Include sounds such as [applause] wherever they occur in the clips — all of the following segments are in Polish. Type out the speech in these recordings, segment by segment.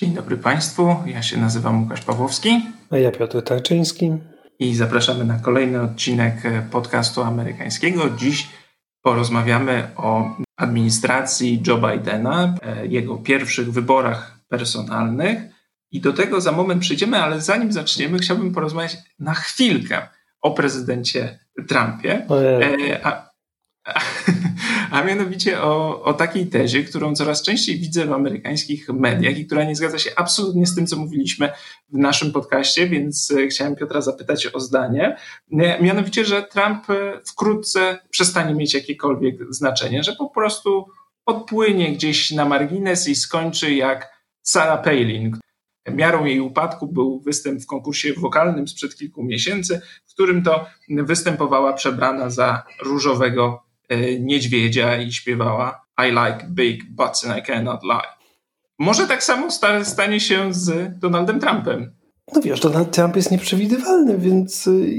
Dzień dobry Państwu, ja się nazywam Łukasz Pawłowski. A ja Piotr Tarczyński. I zapraszamy na kolejny odcinek podcastu amerykańskiego. Dziś porozmawiamy o administracji Joe Bidena, e, jego pierwszych wyborach personalnych. I do tego za moment przyjdziemy, ale zanim zaczniemy, chciałbym porozmawiać na chwilkę o prezydencie Trumpie. E, a, [laughs] a mianowicie o, o takiej tezie, którą coraz częściej widzę w amerykańskich mediach i która nie zgadza się absolutnie z tym, co mówiliśmy w naszym podcaście, więc e, chciałem Piotra zapytać o zdanie. E, mianowicie, że Trump e, wkrótce przestanie mieć jakiekolwiek znaczenie, że po prostu odpłynie gdzieś na margines i skończy jak Sarah Palin, Miarą jej upadku był występ w konkursie wokalnym sprzed kilku miesięcy, w którym to występowała przebrana za różowego niedźwiedzia i śpiewała I like big butts and I cannot lie. Może tak samo stanie się z Donaldem Trumpem. No wiesz, Donald Trump jest nieprzewidywalny, więc y,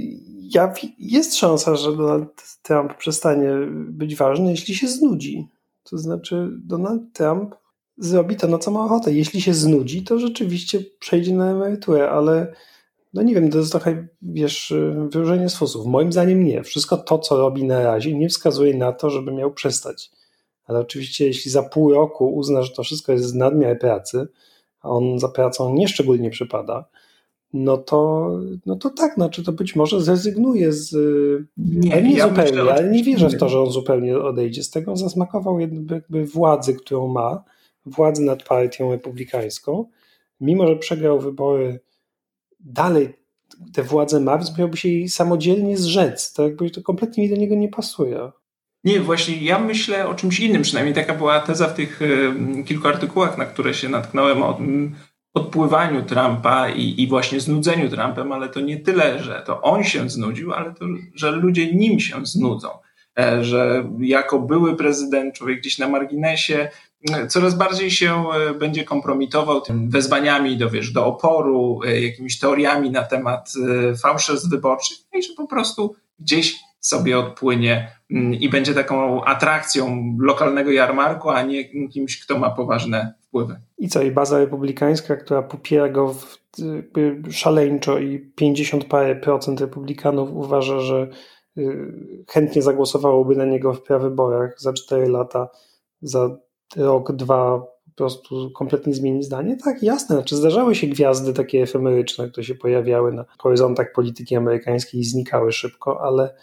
ja, jest szansa, że Donald Trump przestanie być ważny, jeśli się znudzi. To znaczy, Donald Trump zrobi to, na co ma ochotę. Jeśli się znudzi, to rzeczywiście przejdzie na emeryturę, ale no nie wiem, to jest trochę, wiesz, wyróżnienie z fusów. Moim zdaniem nie. Wszystko to, co robi na razie, nie wskazuje na to, żeby miał przestać. Ale oczywiście, jeśli za pół roku uzna, że to wszystko jest nadmiar pracy, a on za pracą nieszczególnie przypada, no to, no to tak, znaczy to być może zrezygnuje z. Nie, nie ja zupełnie, myślę, ale nie wierzę w to, że on zupełnie odejdzie z tego. Zasmakował jakby władzy, którą ma, władzy nad partią republikańską. Mimo, że przegrał wybory dalej tę władzę ma, więc miałby się jej samodzielnie zrzec. To jakby to kompletnie mi do niego nie pasuje. Nie, właśnie ja myślę o czymś innym, przynajmniej taka była teza w tych kilku artykułach, na które się natknąłem o odpływaniu Trumpa i, i właśnie znudzeniu Trumpem, ale to nie tyle, że to on się znudził, ale to, że ludzie nim się znudzą. E, że jako były prezydent, człowiek gdzieś na marginesie, coraz bardziej się e, będzie kompromitował tym wezwaniami do, wiesz, do oporu, e, jakimiś teoriami na temat e, fałszerstw wyborczych no i że po prostu gdzieś sobie odpłynie mm, i będzie taką atrakcją lokalnego jarmarku, a nie kimś, kto ma poważne wpływy. I co, i baza republikańska, która popiera go w, szaleńczo i 50 parę procent republikanów uważa, że chętnie zagłosowałoby na niego w prawyborach za 4 lata, za rok, dwa po prostu kompletnie zmieni zdanie? Tak, jasne. Znaczy zdarzały się gwiazdy takie efemeryczne, które się pojawiały na horyzontach polityki amerykańskiej i znikały szybko, ale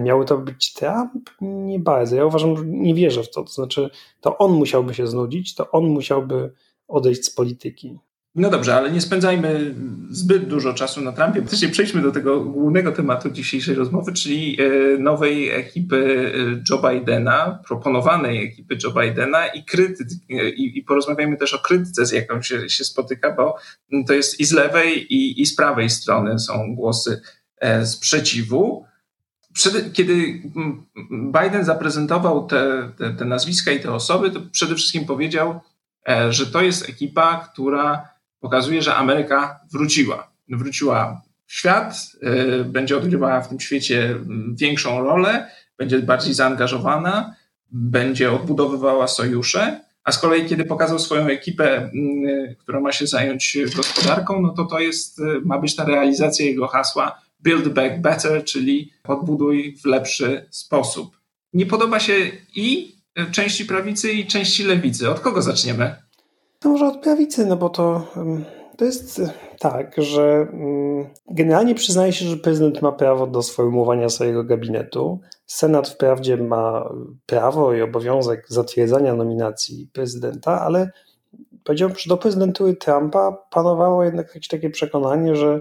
miały to być Trump? Nie bardzo. Ja uważam, że nie wierzę w to. To znaczy, to on musiałby się znudzić, to on musiałby odejść z polityki. No dobrze, ale nie spędzajmy zbyt dużo czasu na Trumpie. Wreszcie przejdźmy do tego głównego tematu dzisiejszej rozmowy, czyli e, nowej ekipy e, Joe Bidena, proponowanej ekipy Joe Bidena i, kryty, i, i porozmawiajmy też o krytyce, z jaką się, się spotyka, bo to jest i z lewej, i, i z prawej strony są głosy e, sprzeciwu. Kiedy Biden zaprezentował te, te, te nazwiska i te osoby, to przede wszystkim powiedział, że to jest ekipa, która pokazuje, że Ameryka wróciła. Wróciła w świat, y, będzie odgrywała w tym świecie większą rolę, będzie bardziej zaangażowana, będzie odbudowywała sojusze, a z kolei kiedy pokazał swoją ekipę, która ma się zająć gospodarką, no to to jest, y, ma być ta realizacja jego hasła Build Back Better, czyli odbuduj w lepszy sposób. Nie podoba się i części prawicy, i części lewicy. Od kogo zaczniemy? To może od prawicy, no bo to, to jest tak, że generalnie przyznaje się, że prezydent ma prawo do sformułowania swojego gabinetu. Senat wprawdzie ma prawo i obowiązek zatwierdzania nominacji prezydenta, ale powiedziałbym, że do prezydentury Trumpa panowało jednak jakieś takie przekonanie, że,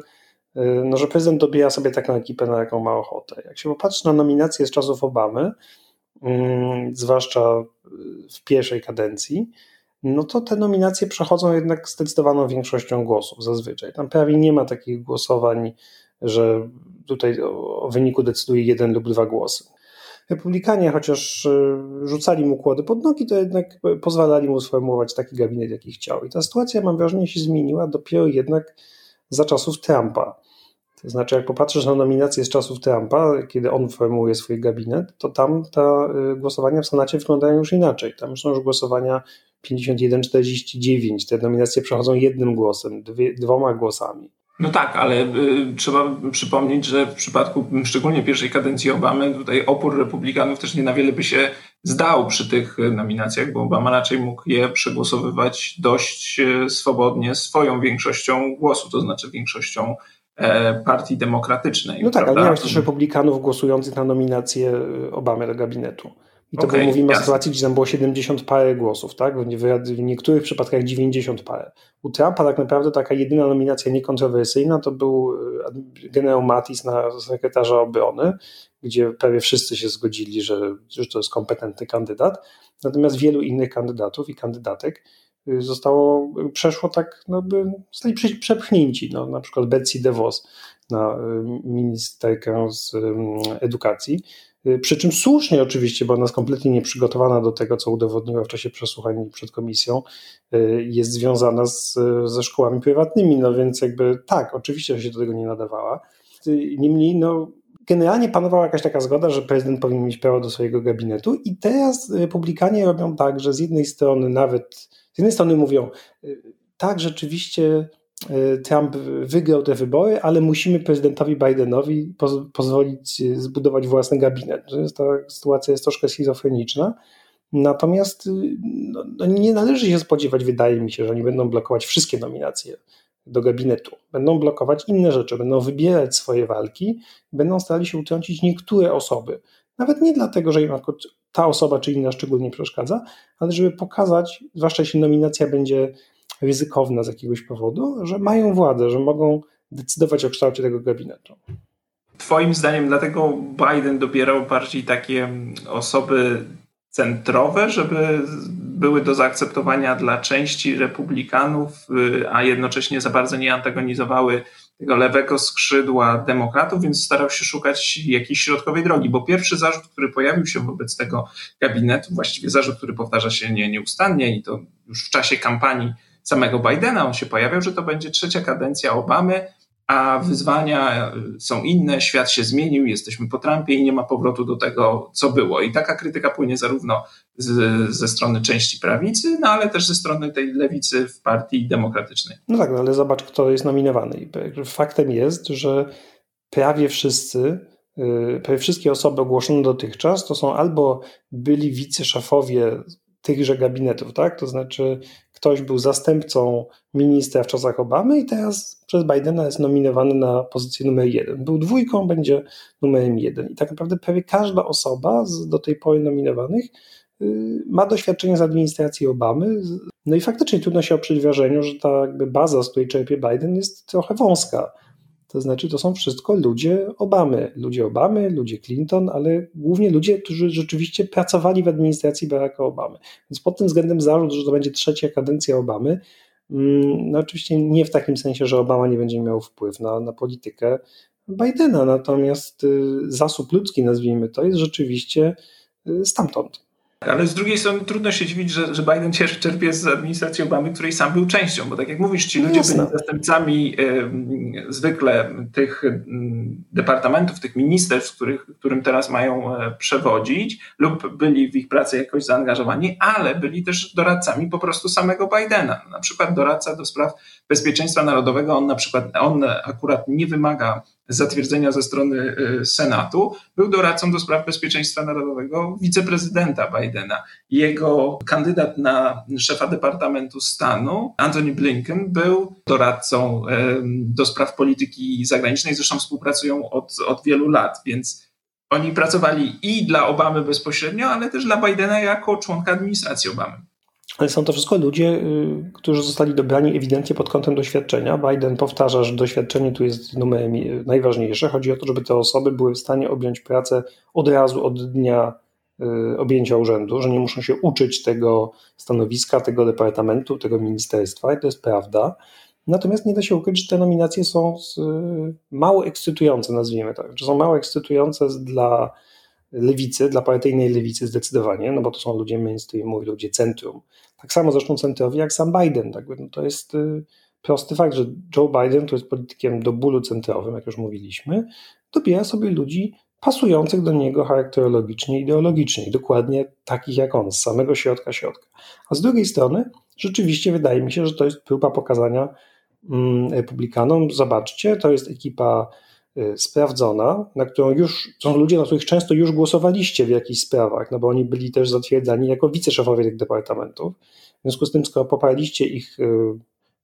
no, że prezydent dobiera sobie taką ekipę, na jaką ma ochotę. Jak się popatrzy na nominacje z czasów Obamy, zwłaszcza w pierwszej kadencji, no to te nominacje przechodzą jednak zdecydowaną większością głosów zazwyczaj. Tam prawie nie ma takich głosowań, że tutaj o wyniku decyduje jeden lub dwa głosy. Republikanie, chociaż e, rzucali mu kłody pod nogi, to jednak pozwalali mu sformułować taki gabinet, jaki chciał. I ta sytuacja, mam wrażenie, się zmieniła dopiero jednak za czasów Trumpa. To znaczy, jak popatrzysz na nominacje z czasów Trumpa, kiedy on formułuje swój gabinet, to tam te y, głosowania w Senacie wyglądają już inaczej. Tam są już głosowania 51-49. Te nominacje przechodzą jednym głosem, dwie, dwoma głosami. No tak, ale y, trzeba przypomnieć, że w przypadku szczególnie pierwszej kadencji Obamy, tutaj opór republikanów też nie na wiele by się zdał przy tych nominacjach, bo Obama raczej mógł je przegłosowywać dość y, swobodnie swoją większością głosu, to znaczy większością Partii Demokratycznej. No tak, prawda? ale miałeś też republikanów głosujących na nominację Obamy do gabinetu. I to okay, mówimy jasne. o sytuacji, gdzie tam było 70 parę głosów, tak? W niektórych przypadkach 90 parę. U Trumpa tak naprawdę taka jedyna nominacja niekontrowersyjna to był e, generał Mattis na sekretarza obrony, gdzie prawie wszyscy się zgodzili, że, że to jest kompetentny kandydat. Natomiast wielu innych kandydatów i kandydatek e, zostało, przeszło tak, no by zostali przepchnięci. No, na przykład Betsy DeVos na e, ministerkę z edukacji Y, przy czym słusznie oczywiście, bo ona jest kompletnie nieprzygotowana do tego, co udowodniła w czasie przesłuchań przed komisją, y, jest związana z, ze szkołami prywatnymi, no więc jakby tak, oczywiście się do tego nie nadawała. Y, niemniej, no, generalnie panowała jakaś taka zgoda, że prezydent powinien mieć prawo do swojego gabinetu i teraz republikanie robią tak, że z jednej strony nawet, z jednej strony mówią, tak, rzeczywiście E, Trump wygrał te wybory, ale musimy prezydentowi Bidenowi pozwolić e, zbudować własny gabinet. Ta sytuacja jest troszkę schizofreniczna. Natomiast y, no, no, nie należy się spodziewać, wydaje mi się, że oni będą blokować wszystkie nominacje do gabinetu. Będą blokować inne rzeczy, będą wybierać swoje walki, będą starali się utrącić niektóre osoby. Nawet nie dlatego, że im ta osoba czy inna szczególnie przeszkadza, ale żeby pokazać, zwłaszcza jeśli nominacja będzie ryzykowna z jakiegoś powodu, że mają władzę, że mogą decydować o kształcie tego gabinetu. Twoim zdaniem dlatego Biden dobierał bardziej takie osoby centrowe, żeby były do zaakceptowania dla części republikanów, y, a jednocześnie za bardzo nie antagonizowały tego lewego skrzydła demokratów, więc starał się szukać jakiejś środkowej drogi, bo pierwszy zarzut, który pojawił się wobec tego gabinetu, właściwie zarzut, który powtarza się nie, nieustannie i to już w czasie kampanii samego Bidena. On się pojawiał, że to będzie trzecia kadencja Obamy, a wyzwania są inne, świat się zmienił, jesteśmy po Trumpie i nie ma powrotu do tego, co było. I taka krytyka płynie zarówno z, ze strony części prawicy, no ale też ze strony tej lewicy w partii demokratycznej. No tak, no ale zobacz, kto jest nominowany. Faktem jest, że prawie wszyscy, y, prawie wszystkie osoby ogłoszone dotychczas to są albo byli wiceszefowie tychże gabinetów, tak? To znaczy ktoś był zastępcą ministra w czasach Obamy i teraz przez Bidena jest nominowany na pozycję numer jeden. Był dwójką, będzie numerem jeden. I tak naprawdę prawie każda osoba z do tej pory nominowanych y, ma doświadczenie z administracji Obamy. No i faktycznie trudno się oprzeć wrażeniu, że ta jakby baza, z której czerpie Biden, jest trochę wąska. To znaczy, to są wszystko ludzie Obamy. Ludzie Obamy, ludzie Clinton, ale głównie ludzie, którzy rzeczywiście pracowali w administracji Baracka Obamy. Więc pod tym względem zarzut, że to będzie trzecia kadencja Obamy, mm, no oczywiście nie w takim sensie, że Obama nie będzie miał wpływ na, na politykę Bidena, natomiast y, zasób ludzki, nazwijmy to, jest rzeczywiście y, stamtąd. Ale z drugiej strony trudno się dziwić, że, że Biden czerpie z administracji Obamy, której sam był częścią, bo tak jak mówisz, ci ludzie byli zastępcami y, zwykle tych y, departamentów, tych ministerstw, których, którym teraz mają y, przewodzić, lub byli w ich pracy jakoś zaangażowani, ale byli też doradcami po prostu samego Bidena. Na przykład doradca do spraw bezpieczeństwa narodowego, on na przykład, on akurat nie wymaga zatwierdzenia ze strony y, Senatu, był doradcą do spraw bezpieczeństwa narodowego wiceprezydenta Bidena. Jego kandydat na szefa Departamentu Stanu, Anthony Blinken, był doradcą do spraw polityki zagranicznej, zresztą współpracują od, od wielu lat, więc oni pracowali i dla Obamy bezpośrednio, ale też dla Bidena jako członka administracji Obamy. Ale są to wszystko ludzie, y, którzy zostali dobrani ewidentnie pod kątem doświadczenia. Biden powtarza, że doświadczenie tu jest numerem najważniejsze. Chodzi o to, żeby te osoby były w stanie objąć pracę od razu, od dnia y, objęcia urzędu, że nie muszą się uczyć tego stanowiska, tego departamentu, tego ministerstwa i to jest prawda. Natomiast nie da się ukryć, że te nominacje są y, mało ekscytujące, nazwijmy tak. Że są mało ekscytujące dla lewicy, dla partyjnej lewicy zdecydowanie, no bo to są ludzie mainstreamu i ludzie centrum. Tak samo zresztą centrowi jak sam Biden. Tak? No to jest y, prosty fakt, że Joe Biden, który jest politykiem do bólu centrowym, jak już mówiliśmy, dobiera sobie ludzi pasujących do niego charakterologicznie, ideologicznie, dokładnie takich jak on, z samego środka środka. A z drugiej strony, rzeczywiście wydaje mi się, że to jest próba pokazania mm, republikanom, zobaczcie, to jest ekipa sprawdzona, na którą już są ludzie, na których często już głosowaliście w jakichś sprawach, no bo oni byli też zatwierdzani jako wiceszefowie tych departamentów. W związku z tym, skoro poparliście ich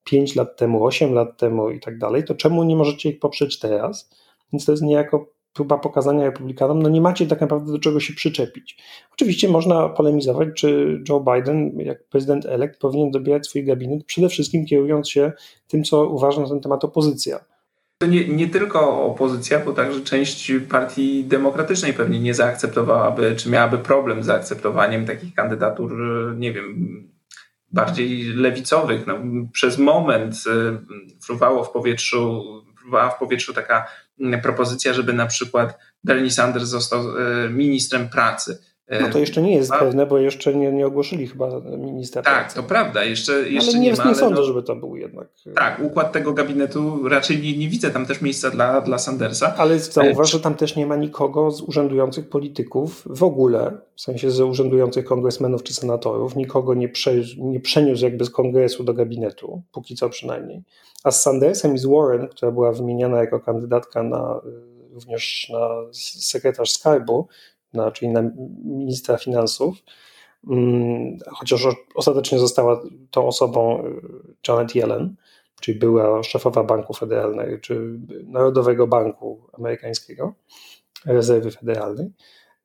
5 y, lat temu, 8 lat temu i tak dalej, to czemu nie możecie ich poprzeć teraz? Więc to jest niejako próba pokazania republikanom, no nie macie tak naprawdę do czego się przyczepić. Oczywiście można polemizować, czy Joe Biden, jak prezydent elekt, powinien dobierać swój gabinet, przede wszystkim kierując się tym, co uważa na ten temat opozycja. To nie, nie tylko opozycja, bo także część partii demokratycznej pewnie nie zaakceptowałaby, czy miałaby problem z zaakceptowaniem takich kandydatur, nie wiem, bardziej lewicowych. No, przez moment y, fruwało w powietrzu, fruwała w powietrzu taka propozycja, żeby na przykład Bernie Sanders został e, ministrem pracy. No to jeszcze nie jest pewne, bo jeszcze nie, nie ogłosili chyba ministra Tak, to prawda. Jeszcze, jeszcze ale nie, nie ma. Nie sądzę, no, żeby to był jednak. E, tak, układ tego gabinetu raczej nie, nie widzę tam też miejsca dla, dla Sandersa. Ale zauważ, że tam też nie ma nikogo z urzędujących polityków w ogóle, w sensie z urzędujących kongresmenów czy senatorów. Nikogo nie, prze, nie przeniósł jakby z kongresu do gabinetu, póki co przynajmniej. A z Sandersem i z Warren, która była wymieniana jako kandydatka na, również na sekretarz skarbu, na, czyli na ministra finansów, mm, chociaż ostatecznie została tą osobą y, Janet Yellen, czyli była szefowa Banku Federalnego, czy Narodowego Banku Amerykańskiego, Rezerwy Federalnej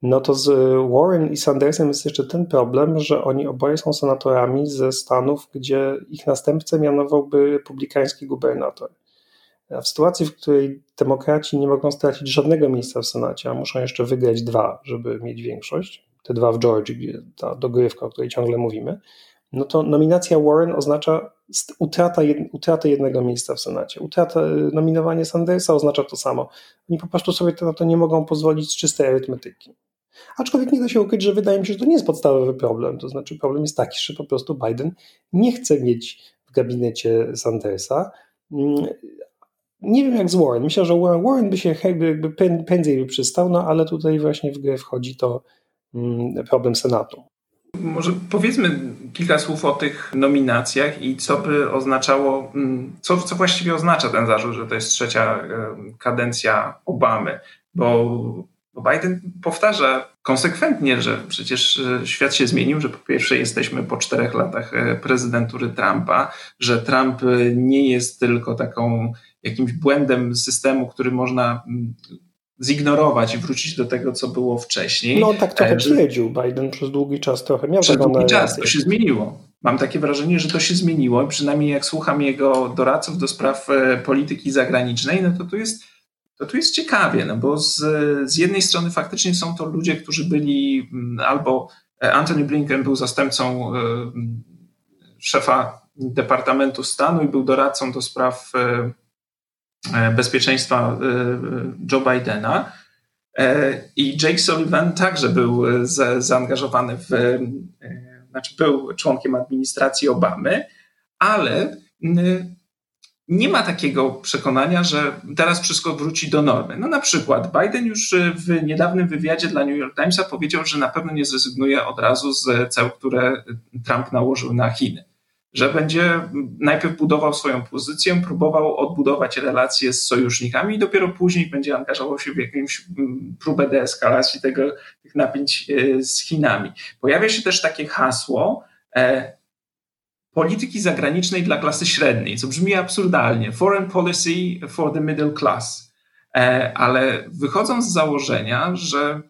no to z Warren i Sandersem jest jeszcze ten problem, że oni oboje są senatorami ze stanów, gdzie ich następcę mianowałby republikański gubernator. A w sytuacji, w której demokraci nie mogą stracić żadnego miejsca w Senacie, a muszą jeszcze wygrać dwa, żeby mieć większość, te dwa w Georgii, gdzie ta dogrywka, o której ciągle mówimy, no to nominacja Warren oznacza utratę jednego miejsca w Senacie. Utrata, nominowanie Sandersa oznacza to samo. Oni po prostu sobie na to nie mogą pozwolić z czystej arytmetyki. Aczkolwiek nie da się ukryć, że wydaje mi się, że to nie jest podstawowy problem. To znaczy, problem jest taki, że po prostu Biden nie chce mieć w gabinecie Sandersa. Nie wiem jak z Warren. Myślę, że Warren by się jakby prędzej by przystał, no ale tutaj właśnie w grę wchodzi to mm, problem Senatu. Może powiedzmy kilka słów o tych nominacjach i co by oznaczało, mm, co, co właściwie oznacza ten zarzut, że to jest trzecia kadencja Obamy, bo Biden powtarza konsekwentnie, że przecież e, świat się zmienił, że po pierwsze jesteśmy po czterech latach e, prezydentury Trumpa, że Trump e, nie jest tylko taką jakimś błędem systemu, który można mm, zignorować i wrócić do tego, co było wcześniej. No tak trochę twierdził Biden przez długi czas, trochę miał Przez długi czas, to się zmieniło. Mam takie wrażenie, że to się zmieniło, przynajmniej jak słucham jego doradców do spraw polityki zagranicznej, no to tu jest to tu jest ciekawie, no bo z, z jednej strony faktycznie są to ludzie, którzy byli mm, albo e, Anthony Blinken był zastępcą e, mm, szefa Departamentu Stanu i był doradcą do spraw e, bezpieczeństwa Joe Bidena. I Jake Sullivan także był zaangażowany w, znaczy był członkiem administracji Obamy, ale nie ma takiego przekonania, że teraz wszystko wróci do normy. No na przykład Biden już e, w niedawnym wywiadzie dla New York Timesa powiedział, że na pewno nie zrezygnuje od razu z ceł, które Trump nałożył na Chiny. Że będzie najpierw budował swoją pozycję, próbował odbudować relacje z sojusznikami i dopiero później będzie angażował się w jakąś próbę deeskalacji tego, tych napięć e, z Chinami. Pojawia się też takie hasło, e, polityki zagranicznej dla klasy średniej, co brzmi absurdalnie. Foreign policy for the middle class. E, ale wychodzą z założenia, że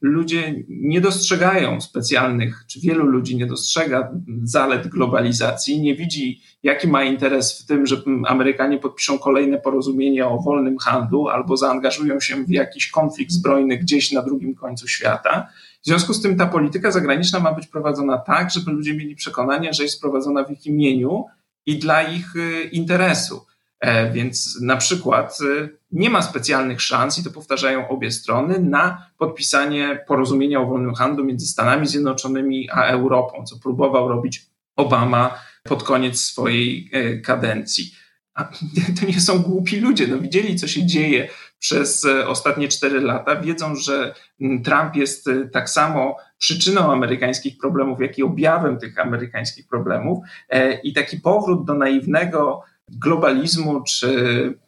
ludzie nie dostrzegają specjalnych, czy wielu ludzi nie dostrzega zalet globalizacji, nie widzi, jaki ma interes w tym, że Amerykanie podpiszą kolejne porozumienie o wolnym handlu albo zaangażują się w jakiś konflikt zbrojny gdzieś na drugim końcu świata w związku z tym ta polityka zagraniczna ma być prowadzona tak, żeby ludzie mieli przekonanie, że jest prowadzona w ich imieniu i dla ich y, interesu. E, więc na przykład y, nie ma specjalnych szans, i to powtarzają obie strony, na podpisanie porozumienia o wolnym handlu między Stanami Zjednoczonymi a Europą, co próbował robić Obama pod koniec swojej kadencji. A [laughs] to nie są głupi ludzie. No, widzieli, co się dzieje przez e, ostatnie cztery lata. Wiedzą, że Trump jest e, tak samo przyczyną amerykańskich problemów, jak i objawem tych amerykańskich problemów. E, I taki powrót do naiwnego globalizmu czy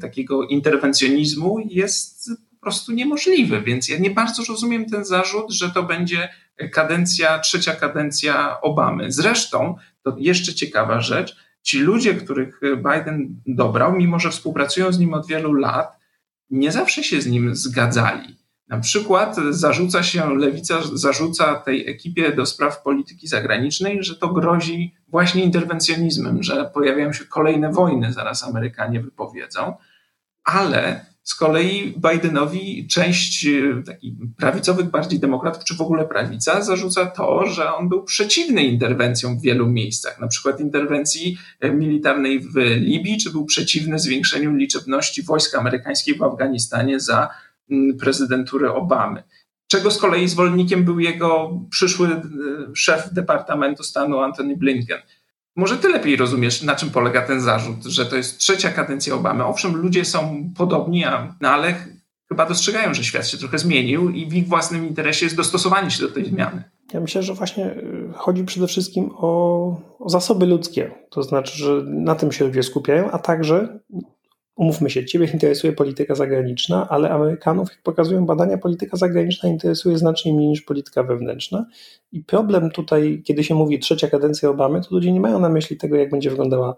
takiego interwencjonizmu jest po prostu niemożliwy. Więc ja nie bardzo rozumiem ten zarzut, że to będzie kadencja, trzecia kadencja Obamy. Zresztą, to jeszcze ciekawa rzecz, ci ludzie, których Biden dobrał, mimo że współpracują z nim od wielu lat, nie zawsze się z nim zgadzali. Na przykład zarzuca się, lewica zarzuca tej ekipie do spraw polityki zagranicznej, że to grozi właśnie interwencjonizmem, że pojawiają się kolejne wojny, zaraz Amerykanie wypowiedzą, ale z kolei Bidenowi część e, takich prawicowych bardziej demokratów, czy w ogóle prawica, zarzuca to, że on był przeciwny interwencjom w wielu miejscach, na przykład interwencji e, militarnej w Libii, czy był przeciwny zwiększeniu liczebności wojsk amerykańskich w Afganistanie za mm, prezydentury Obamy. Czego z kolei zwolennikiem był jego przyszły e, szef Departamentu Stanu Antony Blinken. Może ty lepiej rozumiesz, na czym polega ten zarzut, że to jest trzecia kadencja Obamy. Owszem, ludzie są podobni, no ale chyba dostrzegają, że świat się trochę zmienił i w ich własnym interesie jest dostosowanie się do tej zmiany. Ja myślę, że właśnie y, chodzi przede wszystkim o, o zasoby ludzkie. To znaczy, że na tym się ludzie skupiają, a także umówmy się, Ciebie interesuje polityka zagraniczna, ale Amerykanów, jak pokazują badania, polityka zagraniczna interesuje znacznie mniej niż polityka wewnętrzna. I problem tutaj, kiedy się mówi trzecia kadencja Obamy, to ludzie nie mają na myśli tego, jak będzie wyglądała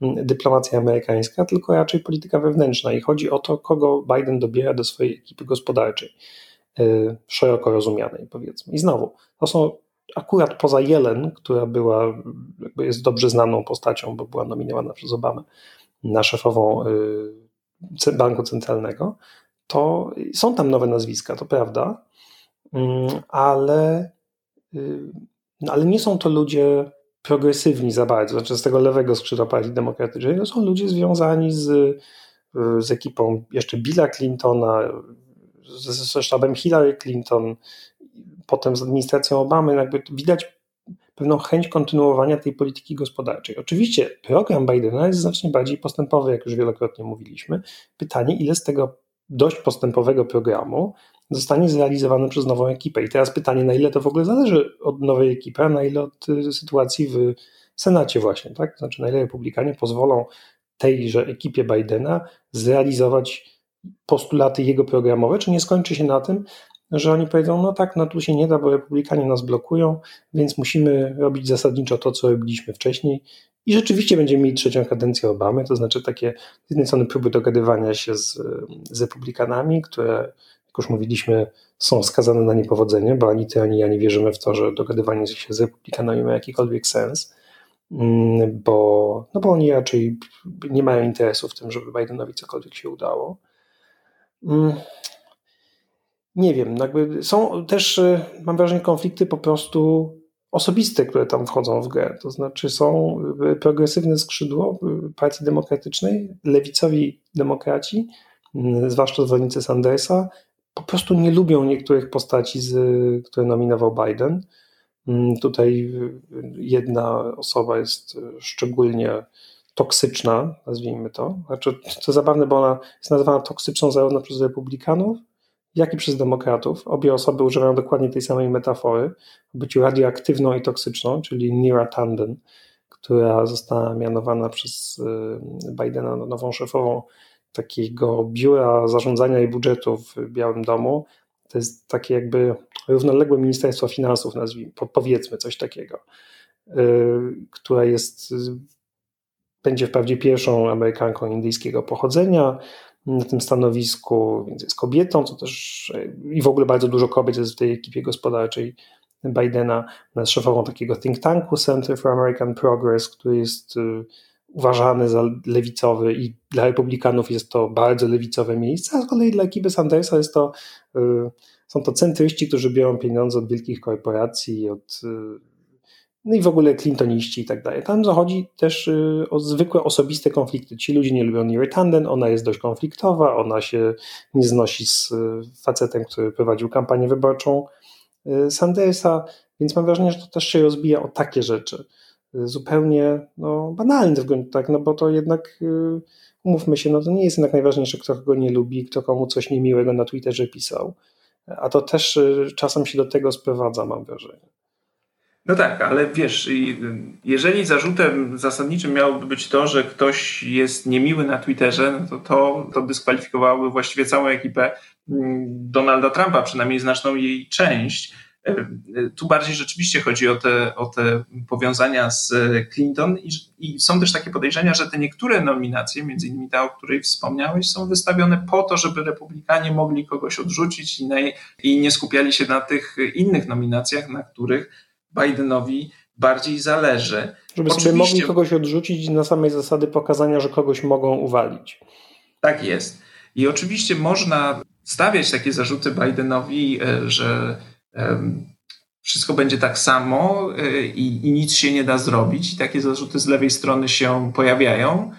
mm, dyplomacja amerykańska, tylko raczej polityka wewnętrzna. I chodzi o to, kogo Biden dobiera do swojej ekipy gospodarczej, yy, szeroko rozumianej, powiedzmy. I znowu, to są akurat poza Jelen, która była, jest dobrze znaną postacią, bo była nominowana przez Obamę na szefową y, banku centralnego, to są tam nowe nazwiska, to prawda, mm, ale, y, no ale nie są to ludzie progresywni za bardzo, znaczy z tego lewego skrzydła partii demokratycznej, to są ludzie związani z, y, z ekipą jeszcze Billa Clintona, ze sztabem Hillary Clinton, potem z administracją Obamy, jakby widać pewną chęć kontynuowania tej polityki gospodarczej. Oczywiście program Bidena jest znacznie bardziej postępowy, jak już wielokrotnie mówiliśmy. Pytanie, ile z tego dość postępowego programu zostanie zrealizowane przez nową ekipę. I teraz pytanie, na ile to w ogóle zależy od nowej ekipy, a na ile od y, sytuacji w Senacie właśnie, tak? Znaczy na ile republikanie pozwolą tejże ekipie Bidena zrealizować postulaty jego programowe, czy nie skończy się na tym, że oni powiedzą, no tak, no tu się nie da, bo republikanie nas blokują, więc musimy robić zasadniczo to, co robiliśmy wcześniej. I rzeczywiście będziemy mieli trzecią kadencję Obamy, to znaczy takie z jednej strony próby dogadywania się z, z republikanami, które, jak już mówiliśmy, są skazane na niepowodzenie, bo ani ty, ani ja nie wierzymy w to, że dogadywanie się z republikanami ma jakikolwiek sens, mm, bo, no bo oni raczej nie mają interesu w tym, żeby Bidenowi cokolwiek się udało. Mm, nie wiem, jakby są też, y, mam wrażenie, konflikty po prostu osobiste, które tam wchodzą w grę. To znaczy są y, progresywne skrzydło y, Partii Demokratycznej, lewicowi demokraci, zwłaszcza zwolennicy Sandersa, po prostu nie lubią niektórych postaci, z, które nominował Biden. Tutaj jedna osoba jest szczególnie toksyczna, nazwijmy to. Znaczy, to zabawne, bo ona jest nazywana toksyczną zarówno przez republikanów, jak i przez demokratów. Obie osoby używają dokładnie tej samej metafory o byciu radioaktywną i toksyczną, czyli Nira Tanden, która została mianowana przez y, Bidena na nową szefową takiego biura zarządzania i budżetu w Białym Domu. To jest takie jakby równoległe Ministerstwo Finansów, nazwijmy, powiedzmy coś takiego, y, która jest, będzie wprawdzie pierwszą Amerykanką indyjskiego pochodzenia, na tym stanowisku, więc jest kobietą, co też i w ogóle bardzo dużo kobiet jest w tej ekipie gospodarczej Bidena, jest szefową takiego think tanku Center for American Progress, który jest y, uważany za lewicowy i dla republikanów jest to bardzo lewicowe miejsce, a z kolei dla ekipy Sandersa jest to, y, są to centryści, którzy biorą pieniądze od wielkich korporacji, od no i w ogóle clintoniści i tak dalej. Tam zachodzi też y, o zwykłe osobiste konflikty. Ci ludzie nie lubią Neary Tanden, ona jest dość konfliktowa, ona się nie znosi z y, facetem, który prowadził kampanię wyborczą y, Sandersa, więc mam wrażenie, że to też się rozbija o takie rzeczy. zupełnie no, banalny względ, tak, no bo to jednak umówmy się, no to nie jest jednak najważniejsze, kto kogo nie lubi, kto komu coś niemiłego na Twitterze pisał. A to też czasem się do tego sprowadza, mam wrażenie. No tak, ale wiesz, jeżeli zarzutem zasadniczym miałoby być to, że ktoś jest niemiły na Twitterze, no to, to, to dyskwalifikowałoby właściwie całą ekipę mm, Donalda Trumpa, przynajmniej znaczną jej część. E, e, tu bardziej rzeczywiście chodzi o te, o te powiązania z Clinton i, i, są też takie podejrzenia, że te niektóre nominacje, między innymi ta, o której wspomniałeś, są wystawione po to, żeby republikanie mogli kogoś odrzucić i, na, i nie skupiali się na tych innych nominacjach, na których Bidenowi bardziej zależy. Żeby Oczywiście, sobie mogli kogoś odrzucić na samej zasady pokazania, że kogoś mogą uwalić. Tak jest. I oczywiście można stawiać takie zarzuty Bidenowi, e, że wszystko będzie tak samo e, i, i, nic się nie da zrobić. I takie zarzuty z lewej strony się pojawiają,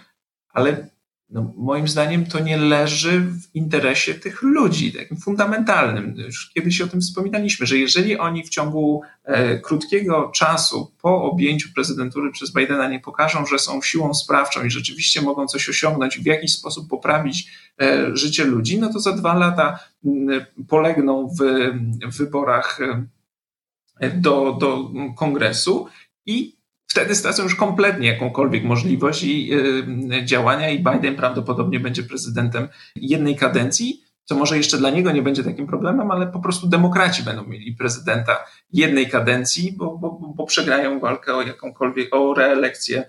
ale no, moim zdaniem to nie leży w interesie tych ludzi, takim fundamentalnym. Już kiedyś o tym wspominaliśmy, że jeżeli oni w ciągu e, krótkiego czasu po objęciu prezydentury przez Bidena nie pokażą, że są siłą sprawczą i rzeczywiście mogą coś osiągnąć, w jakiś sposób poprawić e, życie ludzi, no to za dwa lata m, polegną w, w wyborach e, do, do kongresu i wtedy stracą już kompletnie jakąkolwiek możliwość i, y, działania i Biden prawdopodobnie będzie prezydentem jednej kadencji, co może jeszcze dla niego nie będzie takim problemem, ale po prostu demokraci będą mieli prezydenta jednej kadencji, bo, bo, bo przegrają walkę o jakąkolwiek, o reelekcję,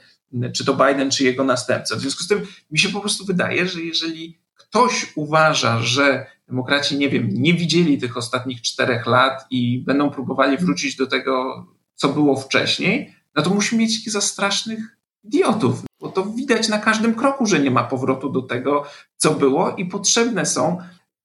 czy to Biden, czy jego następca. W związku z tym mi się po prostu wydaje, że jeżeli ktoś uważa, że demokraci, nie wiem, nie widzieli tych ostatnich czterech lat i będą próbowali wrócić do tego, co było wcześniej, no to musimy mieć za strasznych idiotów, bo to widać na każdym kroku, że nie ma powrotu do tego, co było i potrzebne są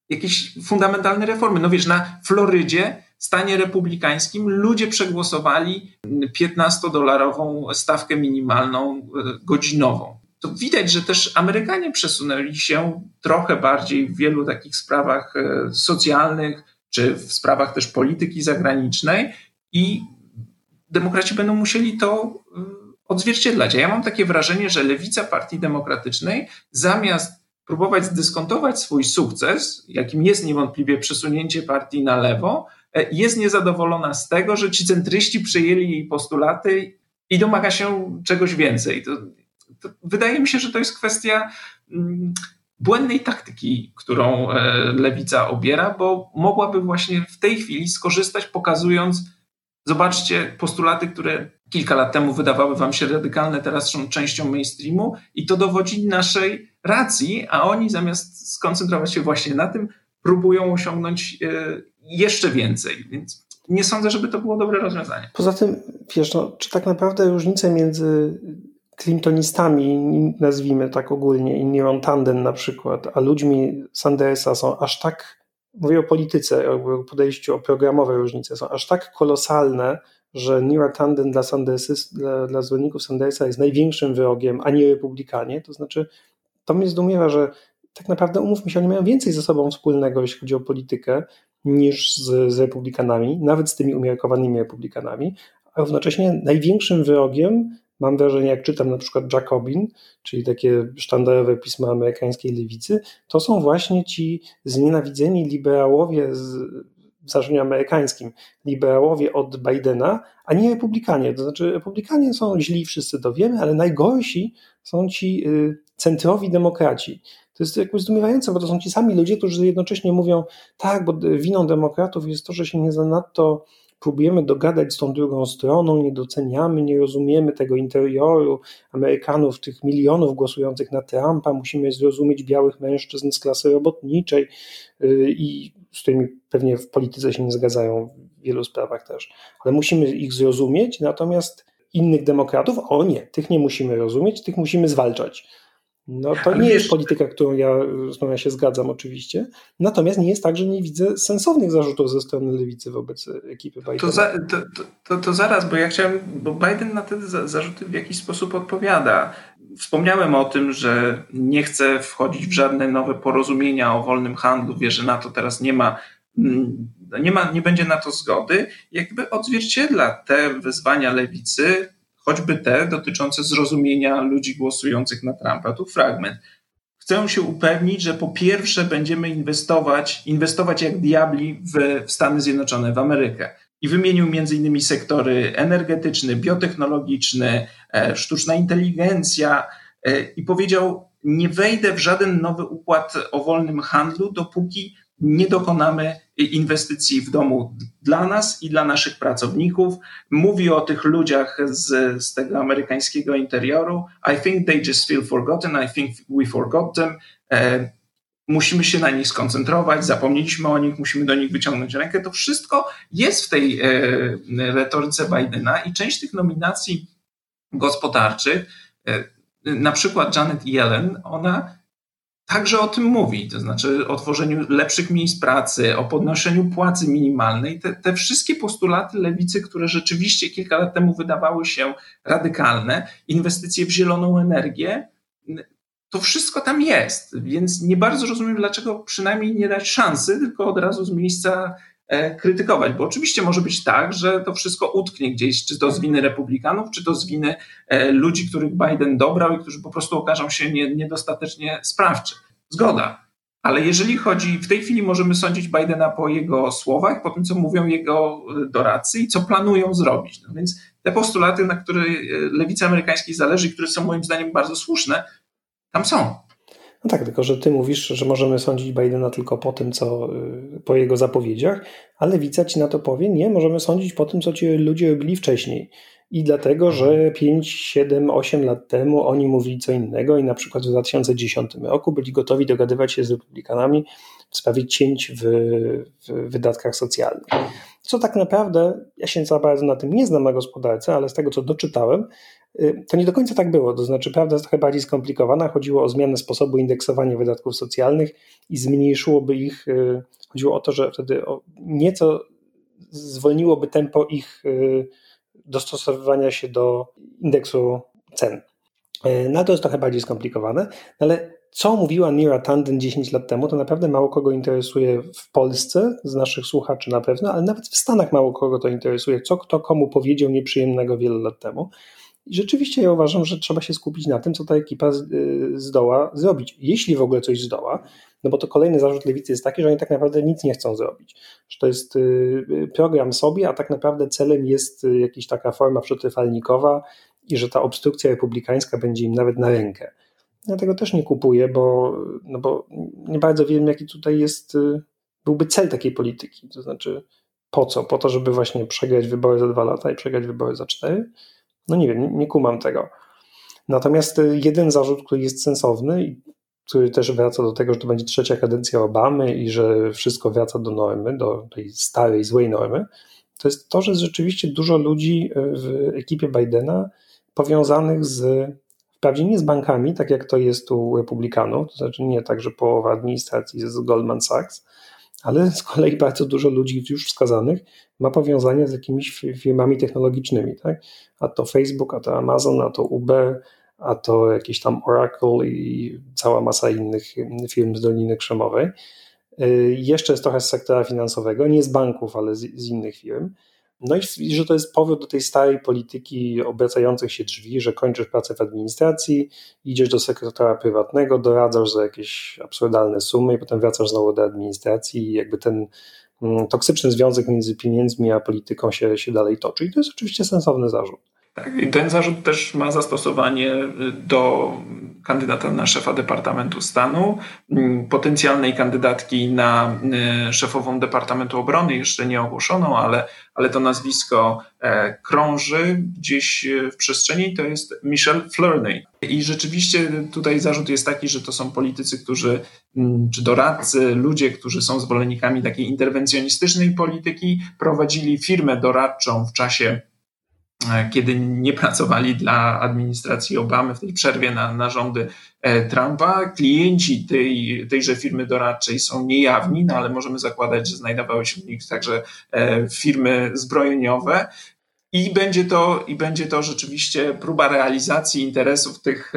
jakieś fundamentalne reformy. No wiesz, na Florydzie, stanie republikańskim, ludzie przegłosowali 15-dolarową stawkę minimalną e, godzinową. To widać, że też Amerykanie przesunęli się trochę bardziej w wielu takich sprawach e, socjalnych, czy w sprawach też polityki zagranicznej i demokraci będą musieli to y, odzwierciedlać. A ja mam takie wrażenie, że lewica Partii Demokratycznej zamiast próbować zdyskontować swój sukces, jakim jest niewątpliwie przesunięcie partii na lewo, e, jest niezadowolona z tego, że ci centryści przyjęli jej postulaty i domaga się czegoś więcej. To, to wydaje mi się, że to jest kwestia mm, błędnej taktyki, którą e, lewica obiera, bo mogłaby właśnie w tej chwili skorzystać, pokazując, Zobaczcie postulaty, które kilka lat temu wydawały wam się radykalne, teraz są częścią mainstreamu i to dowodzi naszej racji, a oni zamiast skoncentrować się właśnie na tym, próbują osiągnąć e, jeszcze więcej. Więc nie sądzę, żeby to było dobre rozwiązanie. Poza tym, wiesz, no, czy tak naprawdę różnice między Clintonistami, nazwijmy tak ogólnie, i Niron Tanden na przykład, a ludźmi Sandersa są aż tak mówię o polityce, o podejściu, o programowe różnice są aż tak kolosalne, że Nira Tanden dla, dla, dla zwolenników Sandersa jest największym wrogiem, a nie republikanie. To znaczy, to mnie zdumiewa, że tak naprawdę, umówmy się, oni mają więcej ze sobą wspólnego, jeśli chodzi o politykę, niż z, z republikanami, nawet z tymi umiarkowanymi republikanami, a równocześnie największym wrogiem mam wrażenie, jak czytam na przykład Jacobin, czyli takie sztandarowe pisma amerykańskiej lewicy, to są właśnie ci znienawidzeni liberałowie z, w znaczeniu amerykańskim, liberałowie od Bidena, a nie republikanie. To znaczy, republikanie są źli, wszyscy to wiemy, ale najgorsi są ci y, centrowi demokraci. To jest jakby zdumiewające, bo to są ci sami ludzie, którzy jednocześnie mówią, tak, bo winą demokratów jest to, że się nie zanadto próbujemy dogadać z tą drugą stroną, nie doceniamy, nie rozumiemy tego interioru Amerykanów, tych milionów głosujących na Trumpa, musimy zrozumieć białych mężczyzn z klasy robotniczej y, i z którymi pewnie w polityce się nie zgadzają w wielu sprawach też, ale musimy ich zrozumieć, natomiast innych demokratów, o nie, tych nie musimy rozumieć, tych musimy zwalczać. No to nie jest polityka, którą ja, z którą ja się zgadzam oczywiście. Natomiast nie jest tak, że nie widzę sensownych zarzutów ze strony lewicy wobec ekipy Bidena. To, za, to, to, to, zaraz, bo ja chciałem, bo Biden na te zarzuty w jakiś sposób odpowiada. Wspomniałem o tym, że nie chce wchodzić w żadne nowe porozumienia o wolnym handlu, wie, że na to teraz nie ma mm, nie, ma, nie będzie na to zgody, jakby odzwierciedla te wyzwania lewicy, choćby te dotyczące zrozumienia ludzi głosujących na Trumpa. Tu fragment. Chcę się upewnić, że po pierwsze będziemy inwestować, inwestować jak diabli w, Stany Zjednoczone, w Amerykę. I wymienił innymi sektory energetyczny, biotechnologiczny, e, sztuczna inteligencja e, i powiedział, nie wejdę w żaden nowy układ o wolnym handlu, dopóki nie dokonamy inwestycji w domu dla nas i dla naszych pracowników. Mówi o tych ludziach z, z tego amerykańskiego interioru. I think they just feel forgotten. I think we forgot them. E, musimy się na nich skoncentrować, zapomnieliśmy o nich, musimy do nich wyciągnąć rękę. To wszystko jest w tej e, retoryce Bidena i część tych nominacji gospodarczych, e, na przykład Janet Yellen, ona także o tym mówi, to znaczy o tworzeniu lepszych miejsc pracy, o podnoszeniu płacy minimalnej. Te, te, wszystkie postulaty lewicy, które rzeczywiście kilka lat temu wydawały się radykalne, inwestycje w zieloną energię, to wszystko tam jest. Więc nie bardzo rozumiem, dlaczego przynajmniej nie dać szansy, tylko od razu z miejsca krytykować, bo oczywiście może być tak, że to wszystko utknie gdzieś, czy to z winy republikanów, czy to z winy e, ludzi, których Biden dobrał i którzy po prostu okażą się nie, niedostatecznie sprawczy. Zgoda. Ale jeżeli chodzi, w tej chwili możemy sądzić Bidena po jego słowach, po tym, co mówią jego e, doradcy i co planują zrobić. No więc te postulaty, na które lewicy amerykańskiej zależy które są moim zdaniem bardzo słuszne, tam są. No tak, tylko że ty mówisz, że możemy sądzić Bidena tylko po tym, co y, po jego zapowiedziach, ale lewica ci na to powie, nie, możemy sądzić po tym, co ci ludzie robili wcześniej. I dlatego, że 5, 7, 8 lat temu oni mówili co innego i na przykład w 2010 roku byli gotowi dogadywać się z republikanami w sprawie cięć w, w wydatkach socjalnych. Co tak naprawdę, ja się za bardzo na tym nie znam na gospodarce, ale z tego co doczytałem, to nie do końca tak było. To znaczy, prawda jest trochę bardziej skomplikowana. Chodziło o zmianę sposobu indeksowania wydatków socjalnych i zmniejszyłoby ich. Y, chodziło o to, że wtedy nieco zwolniłoby tempo ich y, dostosowywania się do indeksu cen. No to jest trochę bardziej skomplikowane, ale co mówiła Nira Tanden 10 lat temu, to naprawdę mało kogo interesuje w Polsce, z naszych słuchaczy na pewno, ale nawet w Stanach mało kogo to interesuje, co kto komu powiedział nieprzyjemnego wiele lat temu. I rzeczywiście ja uważam, że trzeba się skupić na tym, co ta ekipa y, zdoła zrobić, jeśli w ogóle coś zdoła, no bo to kolejny zarzut lewicy jest taki, że oni tak naprawdę nic nie chcą zrobić. Że to jest y, y, program sobie, a tak naprawdę celem jest jakaś taka forma przetrwalnikowa i że ta obstrukcja republikańska będzie im nawet na rękę. Ja tego też nie kupuję, bo, no bo nie bardzo wiem, jaki tutaj jest, byłby cel takiej polityki. To znaczy, po co? Po to, żeby właśnie przegrać wybory za dwa lata i przegrać wybory za cztery? No nie wiem, nie, kumam tego. Natomiast y, jeden zarzut, który jest sensowny i który też wraca do tego, że to będzie trzecia kadencja Obamy i że wszystko wraca do normy, do tej starej, złej normy, to jest to, że rzeczywiście dużo ludzi y, w ekipie Bidena powiązanych z Wprawdzie nie z bankami, tak jak to jest u republikanów, to znaczy nie tak, że połowa administracji jest z Goldman Sachs, ale z kolei bardzo dużo ludzi już wskazanych ma powiązania z jakimiś firmami technologicznymi, tak? A to Facebook, a to Amazon, a to Uber, a to jakieś tam Oracle i cała masa innych firm z Doliny Krzemowej. Y, jeszcze jest trochę z sektora finansowego, nie z banków, ale z, z innych firm. No i że to jest powrót do tej starej polityki obracających się drzwi, że kończysz pracę w administracji, idziesz do sekretarza prywatnego, doradzasz za jakieś absurdalne sumy i potem wracasz znowu do administracji i jakby ten mm, toksyczny związek między pieniędzmi a polityką się, się dalej toczy. I to jest oczywiście sensowny zarzut. Tak, i ten zarzut też ma zastosowanie do kandydata na szefa Departamentu Stanu, mm, potencjalnej kandydatki na y, szefową Departamentu Obrony, jeszcze nie ogłoszoną, ale, ale to nazwisko e, krąży gdzieś e, w przestrzeni, to jest Michelle Flurney. I rzeczywiście tutaj zarzut jest taki, że to są politycy, którzy, mm, czy doradcy, ludzie, którzy są zwolennikami takiej interwencjonistycznej polityki, prowadzili firmę doradczą w czasie kiedy nie pracowali dla administracji Obamy w tej przerwie na, na rządy e, Trumpa. Klienci tej, tejże firmy doradczej są niejawni, no ale możemy zakładać, że znajdowały się w nich także e, firmy zbrojeniowe. I będzie, to, I będzie to rzeczywiście próba realizacji interesów tych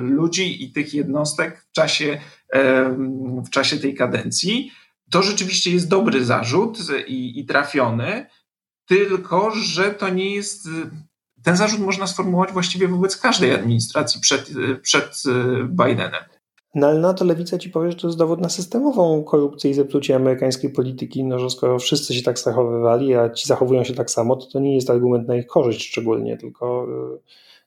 ludzi i tych jednostek w czasie, w czasie tej kadencji. To rzeczywiście jest dobry zarzut i, i trafiony, tylko że to nie jest ten zarzut można sformułować właściwie wobec każdej administracji przed, przed Bidenem. No ale na to lewica ci powie, że to jest dowód na systemową korupcję i zepsucie amerykańskiej polityki, no że skoro wszyscy się tak zachowywali, a ci zachowują się tak samo, to to nie jest argument na ich korzyść szczególnie, tylko y,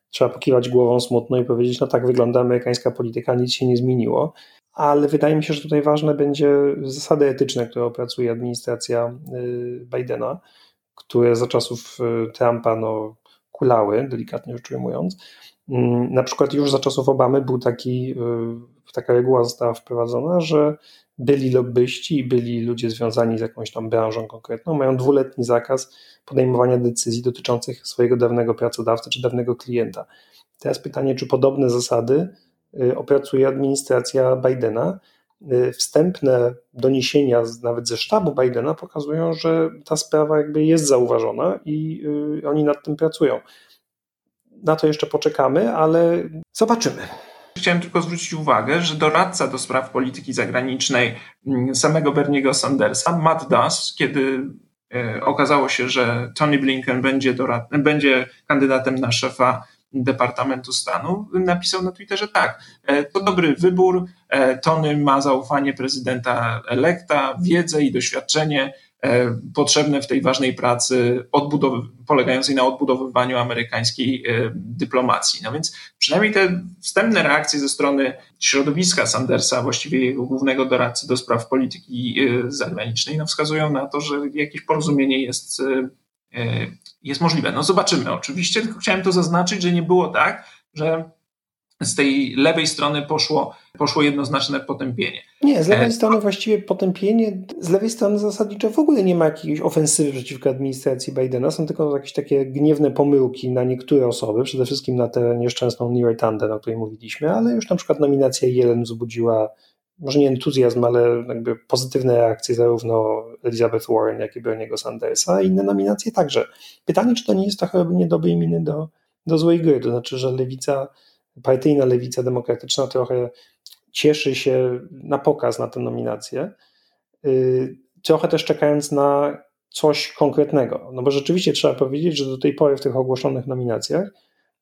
trzeba pokiwać głową smutno i powiedzieć, no tak wygląda amerykańska polityka, nic się nie zmieniło. Ale wydaje mi się, że tutaj ważne będzie zasady etyczne, które opracuje administracja y, Bidena, które za czasów y, Trumpa no, kulały, delikatnie rzecz ujmując. Mm, na przykład już za czasów Obamy był taki taka reguła została wprowadzona, że byli lobbyści i byli ludzie związani z jakąś tam branżą konkretną, mają dwuletni zakaz podejmowania decyzji dotyczących swojego dawnego pracodawcy czy dawnego klienta. Teraz pytanie, czy podobne zasady y, opracuje administracja Bidena. Y, wstępne doniesienia nawet ze sztabu Bidena pokazują, że ta sprawa jakby jest zauważona i y, oni nad tym pracują. Na to jeszcze poczekamy, ale zobaczymy. Chciałem tylko zwrócić uwagę, że doradca do spraw polityki zagranicznej mm, samego Berniego Sandersa, Matt Duss, kiedy e, okazało się, że Tony Blinken będzie, dorad- będzie kandydatem na szefa Departamentu Stanu, napisał na Twitterze tak, e, to dobry wybór, e, Tony ma zaufanie prezydenta elekta, wiedzę i doświadczenie, E, potrzebne w tej ważnej pracy polegającej na odbudowywaniu amerykańskiej dyplomacji. No więc przynajmniej te wstępne reakcje ze strony środowiska Sandersa, właściwie jego głównego doradcy do spraw polityki zagranicznej, no wskazują na to, że jakieś porozumienie jest, jest możliwe. No zobaczymy oczywiście, tylko chciałem to zaznaczyć, że nie było tak, że z tej lewej strony poszło, poszło jednoznaczne potępienie. Nie, z lewej e, strony właściwie potępienie, z lewej strony zasadniczo w ogóle nie ma jakiejś ofensywy przeciwko administracji Bidena, są tylko jakieś takie gniewne pomyłki na niektóre osoby, przede wszystkim na tę nieszczęsną Near Tanden, o której mówiliśmy, ale już na przykład nominacja Jelen wzbudziła może nie entuzjazm, ale jakby pozytywne reakcje zarówno Elizabeth Warren, jak i Berniego Sandersa, inne nominacje także. Pytanie, czy to nie jest trochę robienie dobrej miny do, do złej gry, to znaczy, że lewica partyjna lewica demokratyczna trochę cieszy się na pokaz na tę nominację, y, trochę też czekając na coś konkretnego. No bo rzeczywiście trzeba powiedzieć, że do tej pory w tych ogłoszonych nominacjach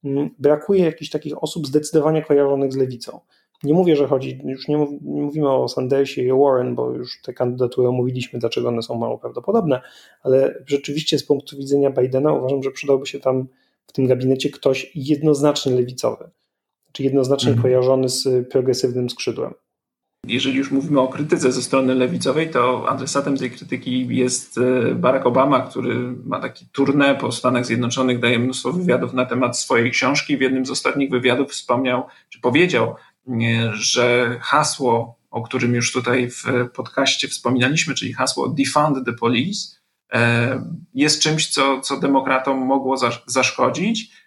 mm, brakuje jakichś takich osób zdecydowanie kojarzonych z lewicą. Nie mówię, że chodzi, już nie, mów, nie mówimy o Sandersie i o Warren, bo już te kandydatury omówiliśmy, dlaczego one są mało prawdopodobne, ale rzeczywiście z punktu widzenia Bidena uważam, że przydałby się tam w tym gabinecie ktoś jednoznacznie lewicowy czy jednoznacznie mhm. kojarzony z progresywnym skrzydłem. Jeżeli już mówimy o krytyce ze strony lewicowej, to adresatem tej krytyki jest e, Barack Obama, który ma taki tournée po Stanach Zjednoczonych, daje mnóstwo wywiadów na temat swojej książki. W jednym z ostatnich wywiadów wspomniał, czy powiedział, że hasło, o którym już tutaj w podcaście wspominaliśmy, czyli hasło Defund the Police, e, jest czymś, co, co demokratom mogło zaszkodzić.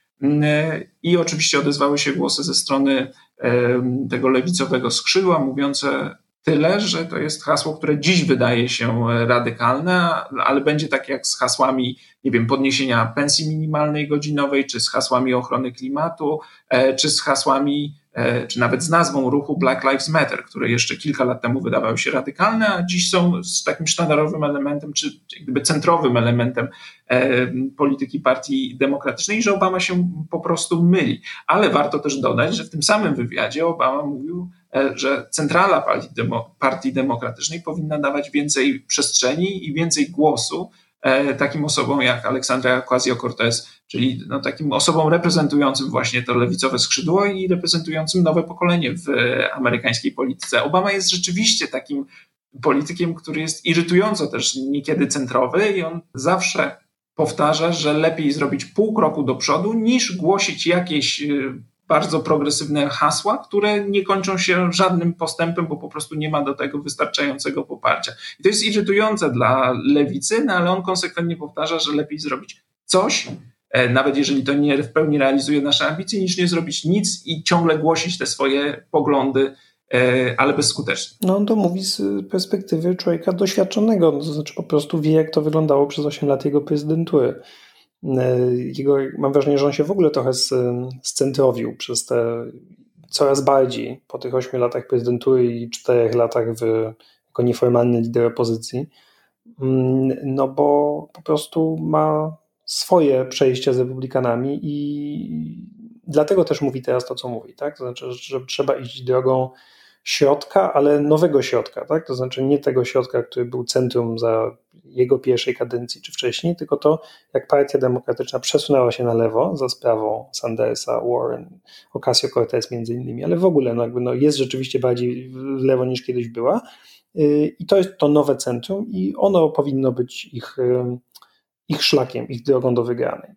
I oczywiście odezwały się głosy ze strony tego lewicowego skrzydła, mówiące tyle, że to jest hasło, które dziś wydaje się radykalne, ale będzie tak jak z hasłami, nie wiem, podniesienia pensji minimalnej godzinowej, czy z hasłami ochrony klimatu, e, czy z hasłami E, czy nawet z nazwą ruchu Black Lives Matter, które jeszcze kilka lat temu wydawały się radykalne, a dziś są z takim sztandarowym elementem, czy gdyby centrowym elementem e, polityki partii demokratycznej, że Obama się po prostu myli. Ale warto też dodać, że w tym samym wywiadzie Obama mówił, e, że centrala partii demokratycznej powinna dawać więcej przestrzeni i więcej głosu E, takim osobom jak Aleksandra Ocasio-Cortez, czyli no, takim osobom reprezentującym właśnie to lewicowe skrzydło i reprezentującym nowe pokolenie w amerykańskiej polityce. Obama jest rzeczywiście takim politykiem, który jest irytująco też niekiedy centrowy i on zawsze powtarza, że lepiej zrobić pół kroku do przodu niż głosić jakieś y, bardzo progresywne hasła, które nie kończą się żadnym postępem, bo po prostu nie ma do tego wystarczającego poparcia. I to jest irytujące dla lewicy, no ale on konsekwentnie powtarza, że lepiej zrobić coś, nawet jeżeli to nie w pełni realizuje nasze ambicje, niż nie zrobić nic i ciągle głosić te swoje poglądy, e, ale bezskutecznie. No to mówi z perspektywy człowieka doświadczonego, to znaczy po prostu wie, jak to wyglądało przez 8 lat jego prezydentury. E, jego, mam wrażenie, że on się w ogóle trochę scentrowił przez te coraz bardziej po tych ośmiu latach prezydentury i czterech latach w, jako nieformalny lider opozycji. Mm, no bo po prostu ma swoje przejścia z republikanami i dlatego też mówi teraz to, co mówi, tak? To znaczy, że trzeba iść drogą środka, ale nowego środka, tak? To znaczy nie tego środka, który był centrum za jego pierwszej kadencji czy wcześniej, tylko to, jak Partia Demokratyczna przesunęła się na lewo za sprawą Sandersa, Warren, Ocasio-Cortez między innymi, ale w ogóle no jakby no jest rzeczywiście bardziej w lewo niż kiedyś była y, i to jest to nowe centrum i ono powinno być ich, ich szlakiem, ich drogą do wygranej.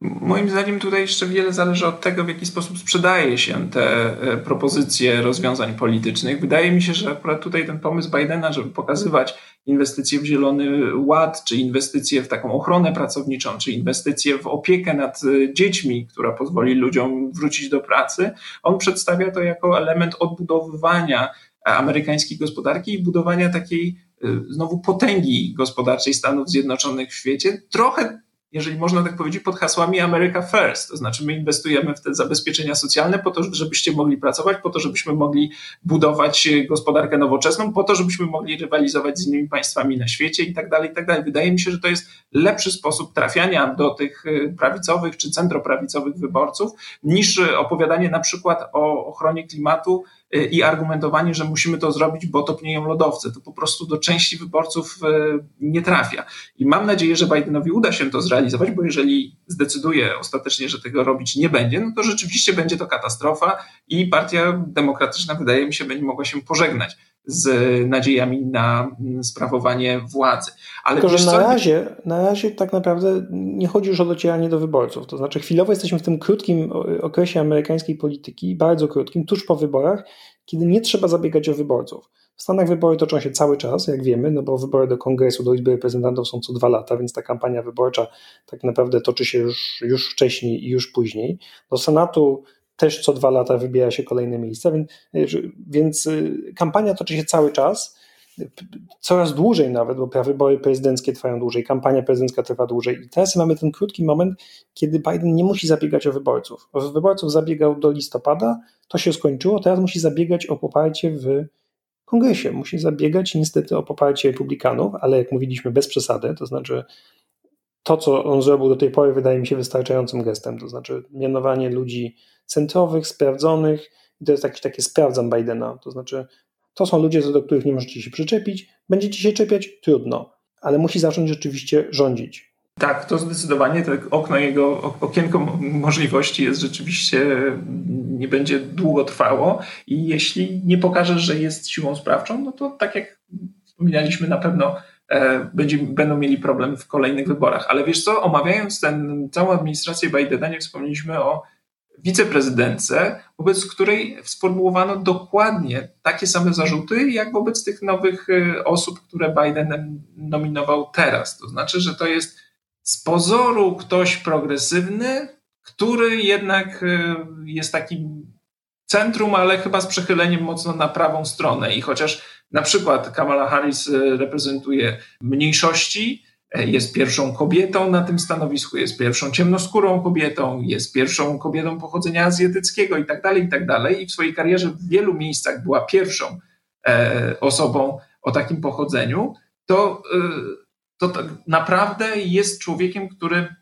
Moim zdaniem tutaj jeszcze wiele zależy od tego, w jaki sposób sprzedaje się te e, propozycje rozwiązań politycznych. Wydaje mi się, że akurat tutaj ten pomysł Bidena, żeby pokazywać inwestycje w Zielony Ład, czy inwestycje w taką ochronę pracowniczą, czy inwestycje w opiekę nad e, dziećmi, która pozwoli ludziom wrócić do pracy, on przedstawia to jako element odbudowywania amerykańskiej gospodarki i budowania takiej e, znowu potęgi gospodarczej Stanów Zjednoczonych w świecie, trochę jeżeli można tak powiedzieć, pod hasłami America First. To znaczy, my inwestujemy w te zabezpieczenia socjalne po to, żebyście mogli pracować, po to, żebyśmy mogli budować gospodarkę nowoczesną, po to, żebyśmy mogli rywalizować z innymi państwami na świecie i tak dalej, i tak dalej. Wydaje mi się, że to jest lepszy sposób trafiania do tych y, prawicowych czy centroprawicowych wyborców niż opowiadanie na przykład o ochronie klimatu i argumentowanie, że musimy to zrobić, bo topnieją lodowce. To po prostu do części wyborców e, nie trafia. I mam nadzieję, że Bidenowi uda się to zrealizować, bo jeżeli zdecyduje ostatecznie, że tego robić nie będzie, no to rzeczywiście będzie to katastrofa i Partia Demokratyczna, wydaje mi się, będzie mogła się pożegnać z nadziejami na sprawowanie władzy. Ale Tylko, że na razie, na razie tak naprawdę nie chodzi już o docieranie do wyborców. To znaczy chwilowo jesteśmy w tym krótkim okresie amerykańskiej polityki, bardzo krótkim, tuż po wyborach, kiedy nie trzeba zabiegać o wyborców. W Stanach wybory toczą się cały czas, jak wiemy, no bo wybory do kongresu, do Izby Reprezentantów są co dwa lata, więc ta kampania wyborcza tak naprawdę toczy się już, już wcześniej i już później. Do Senatu też co dwa lata wybiera się kolejne miejsca, więc, więc y, kampania toczy się cały czas, coraz dłużej nawet, bo wybory prezydenckie trwają dłużej, kampania prezydencka trwa dłużej i teraz mamy ten krótki moment, kiedy Biden nie musi zabiegać o wyborców. O wyborców zabiegał do listopada, to się skończyło, teraz musi zabiegać o poparcie w kongresie, musi zabiegać niestety o poparcie republikanów, ale jak mówiliśmy bez przesady, to znaczy to, co on zrobił do tej pory, wydaje mi się wystarczającym gestem, to znaczy mianowanie ludzi centrowych, sprawdzonych, i to jest jakieś takie sprawdzam Bidena, to znaczy to są ludzie, do których nie możecie się przyczepić, będziecie się czepiać, trudno, ale musi zacząć rzeczywiście rządzić. Tak, to zdecydowanie to okno jego, okienko możliwości jest rzeczywiście, nie będzie długo trwało i jeśli nie pokażesz, że jest siłą sprawczą, no to tak jak wspominaliśmy, na pewno e, będzie, będą mieli problem w kolejnych wyborach. Ale wiesz co, omawiając ten, całą administrację Bidena, nie wspomnieliśmy o wiceprezydentce, wobec której sformułowano dokładnie takie same zarzuty, jak wobec tych nowych y, osób, które Biden nominował teraz. To znaczy, że to jest z pozoru ktoś progresywny, który jednak y, jest takim centrum, ale chyba z przechyleniem mocno na prawą stronę. I chociaż na przykład Kamala Harris y, reprezentuje mniejszości, jest pierwszą kobietą na tym stanowisku, jest pierwszą ciemnoskórą kobietą, jest pierwszą kobietą pochodzenia azjatyckiego i tak dalej, i tak dalej. I w swojej karierze w wielu miejscach była pierwszą e, osobą o takim pochodzeniu, to, e, to tak naprawdę jest człowiekiem, który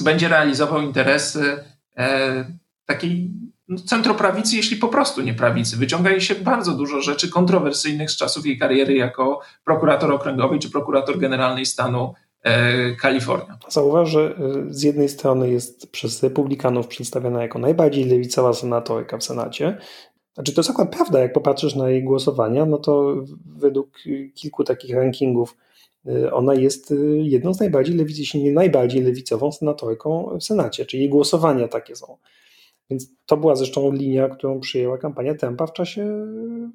będzie realizował interesy e, takiej no, centroprawicy, jeśli po prostu nie prawicy. Wyciąga jej się bardzo dużo rzeczy kontrowersyjnych z czasów jej kariery jako prokurator okręgowy czy prokurator generalnej stanu e, Kalifornia. Zauważ, że e, z jednej strony jest przez republikanów przedstawiana jako najbardziej lewicowa senatorka w Senacie. Znaczy to jest akurat prawda, jak popatrzysz na jej głosowania, no to według kilku takich rankingów ona jest jedną z najbardziej lewicy, jeśli nie najbardziej lewicową senatorką w Senacie, czyli jej głosowania takie są. Więc to była zresztą linia, którą przyjęła kampania Trumpa w czasie,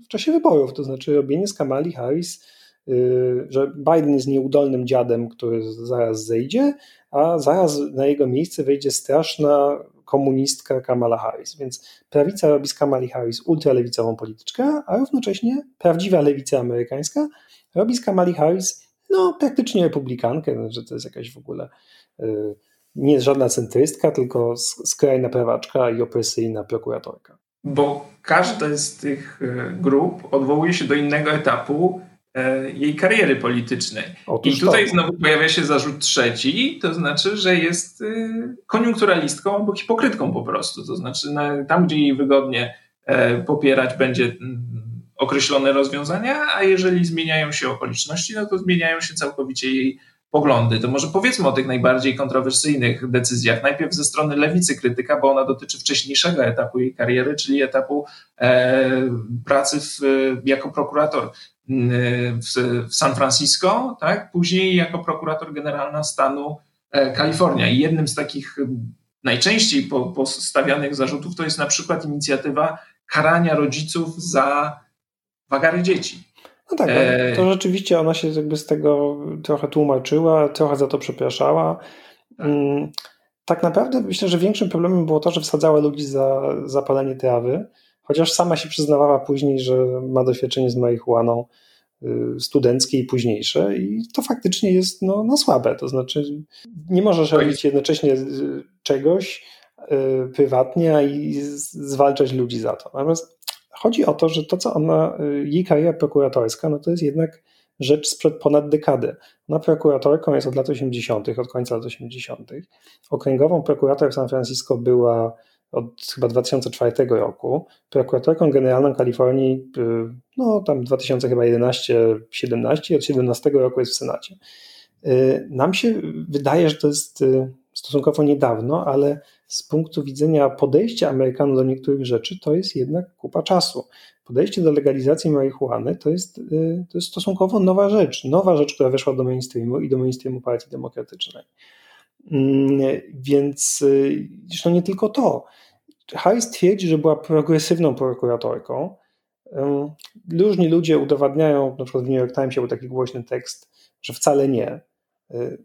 w czasie wyborów, to znaczy robienie z Kamali Harris, yy, że Biden jest nieudolnym dziadem, który zaraz zejdzie, a zaraz na jego miejsce wejdzie straszna komunistka Kamala Harris. Więc prawica robi z Kamali Harris ultralewicową polityczkę, a równocześnie prawdziwa lewica amerykańska robi z Kamali Harris no, praktycznie republikankę, że to jest jakaś w ogóle. Yy, nie jest żadna centrystka, tylko skrajna prawaczka i opresyjna prokuratorka. Bo każda z tych e, grup odwołuje się do innego etapu e, jej kariery politycznej. Otóż I tutaj to. znowu pojawia się zarzut trzeci, to znaczy, że jest y, koniunkturalistką albo hipokrytką po prostu. To znaczy, tam, gdzie jej wygodnie e, popierać będzie mm, określone rozwiązania, a jeżeli zmieniają się okoliczności, no to zmieniają się całkowicie jej poglądy. To może powiedzmy o tych najbardziej kontrowersyjnych decyzjach. Najpierw ze strony lewicy krytyka, bo ona dotyczy wcześniejszego etapu jej kariery, czyli etapu e, pracy w, jako prokurator mm, w, w, San Francisco, tak? później jako prokurator generalna stanu e, Kalifornia. I jednym z takich najczęściej postawianych zarzutów to jest na przykład inicjatywa karania rodziców za wagary dzieci. No tak, e... to rzeczywiście ona się jakby z tego trochę tłumaczyła, trochę za to przepraszała. Mm, tak naprawdę myślę, że większym problemem było to, że wsadzała ludzi za zapalenie trawy, chociaż sama się przyznawała później, że ma doświadczenie z marihuaną y, studenckie i późniejsze i to faktycznie jest no, no słabe, to znaczy nie możesz robić jednocześnie czegoś y, prywatnie i zwalczać ludzi za to. Natomiast Chodzi o to, że to, co ona, y, jej kariera prokuratorska, no to jest jednak rzecz sprzed ponad dekady. Ona prokuratorką jest od lat 80., od końca lat 80. Okręgową prokurator w San Francisco była od chyba 2004 roku. Prokuratorką generalną Kalifornii, y, no tam 2011-17, od 17 roku jest w Senacie. Y, nam się wydaje, że to jest stosunkowo niedawno, ale z punktu widzenia podejścia Amerykanów do niektórych rzeczy, to jest jednak kupa czasu. Podejście do legalizacji marihuany to jest, y, to jest stosunkowo nowa rzecz. Nowa rzecz, która weszła do mainstreamu i do mainstreamu Partii Demokratycznej. Mm, więc y, zresztą nie tylko to. Harris twierdzi, że była progresywną prokuratorką. Różni ludzie udowadniają, na przykład w New York Timesie był taki głośny tekst, że wcale nie,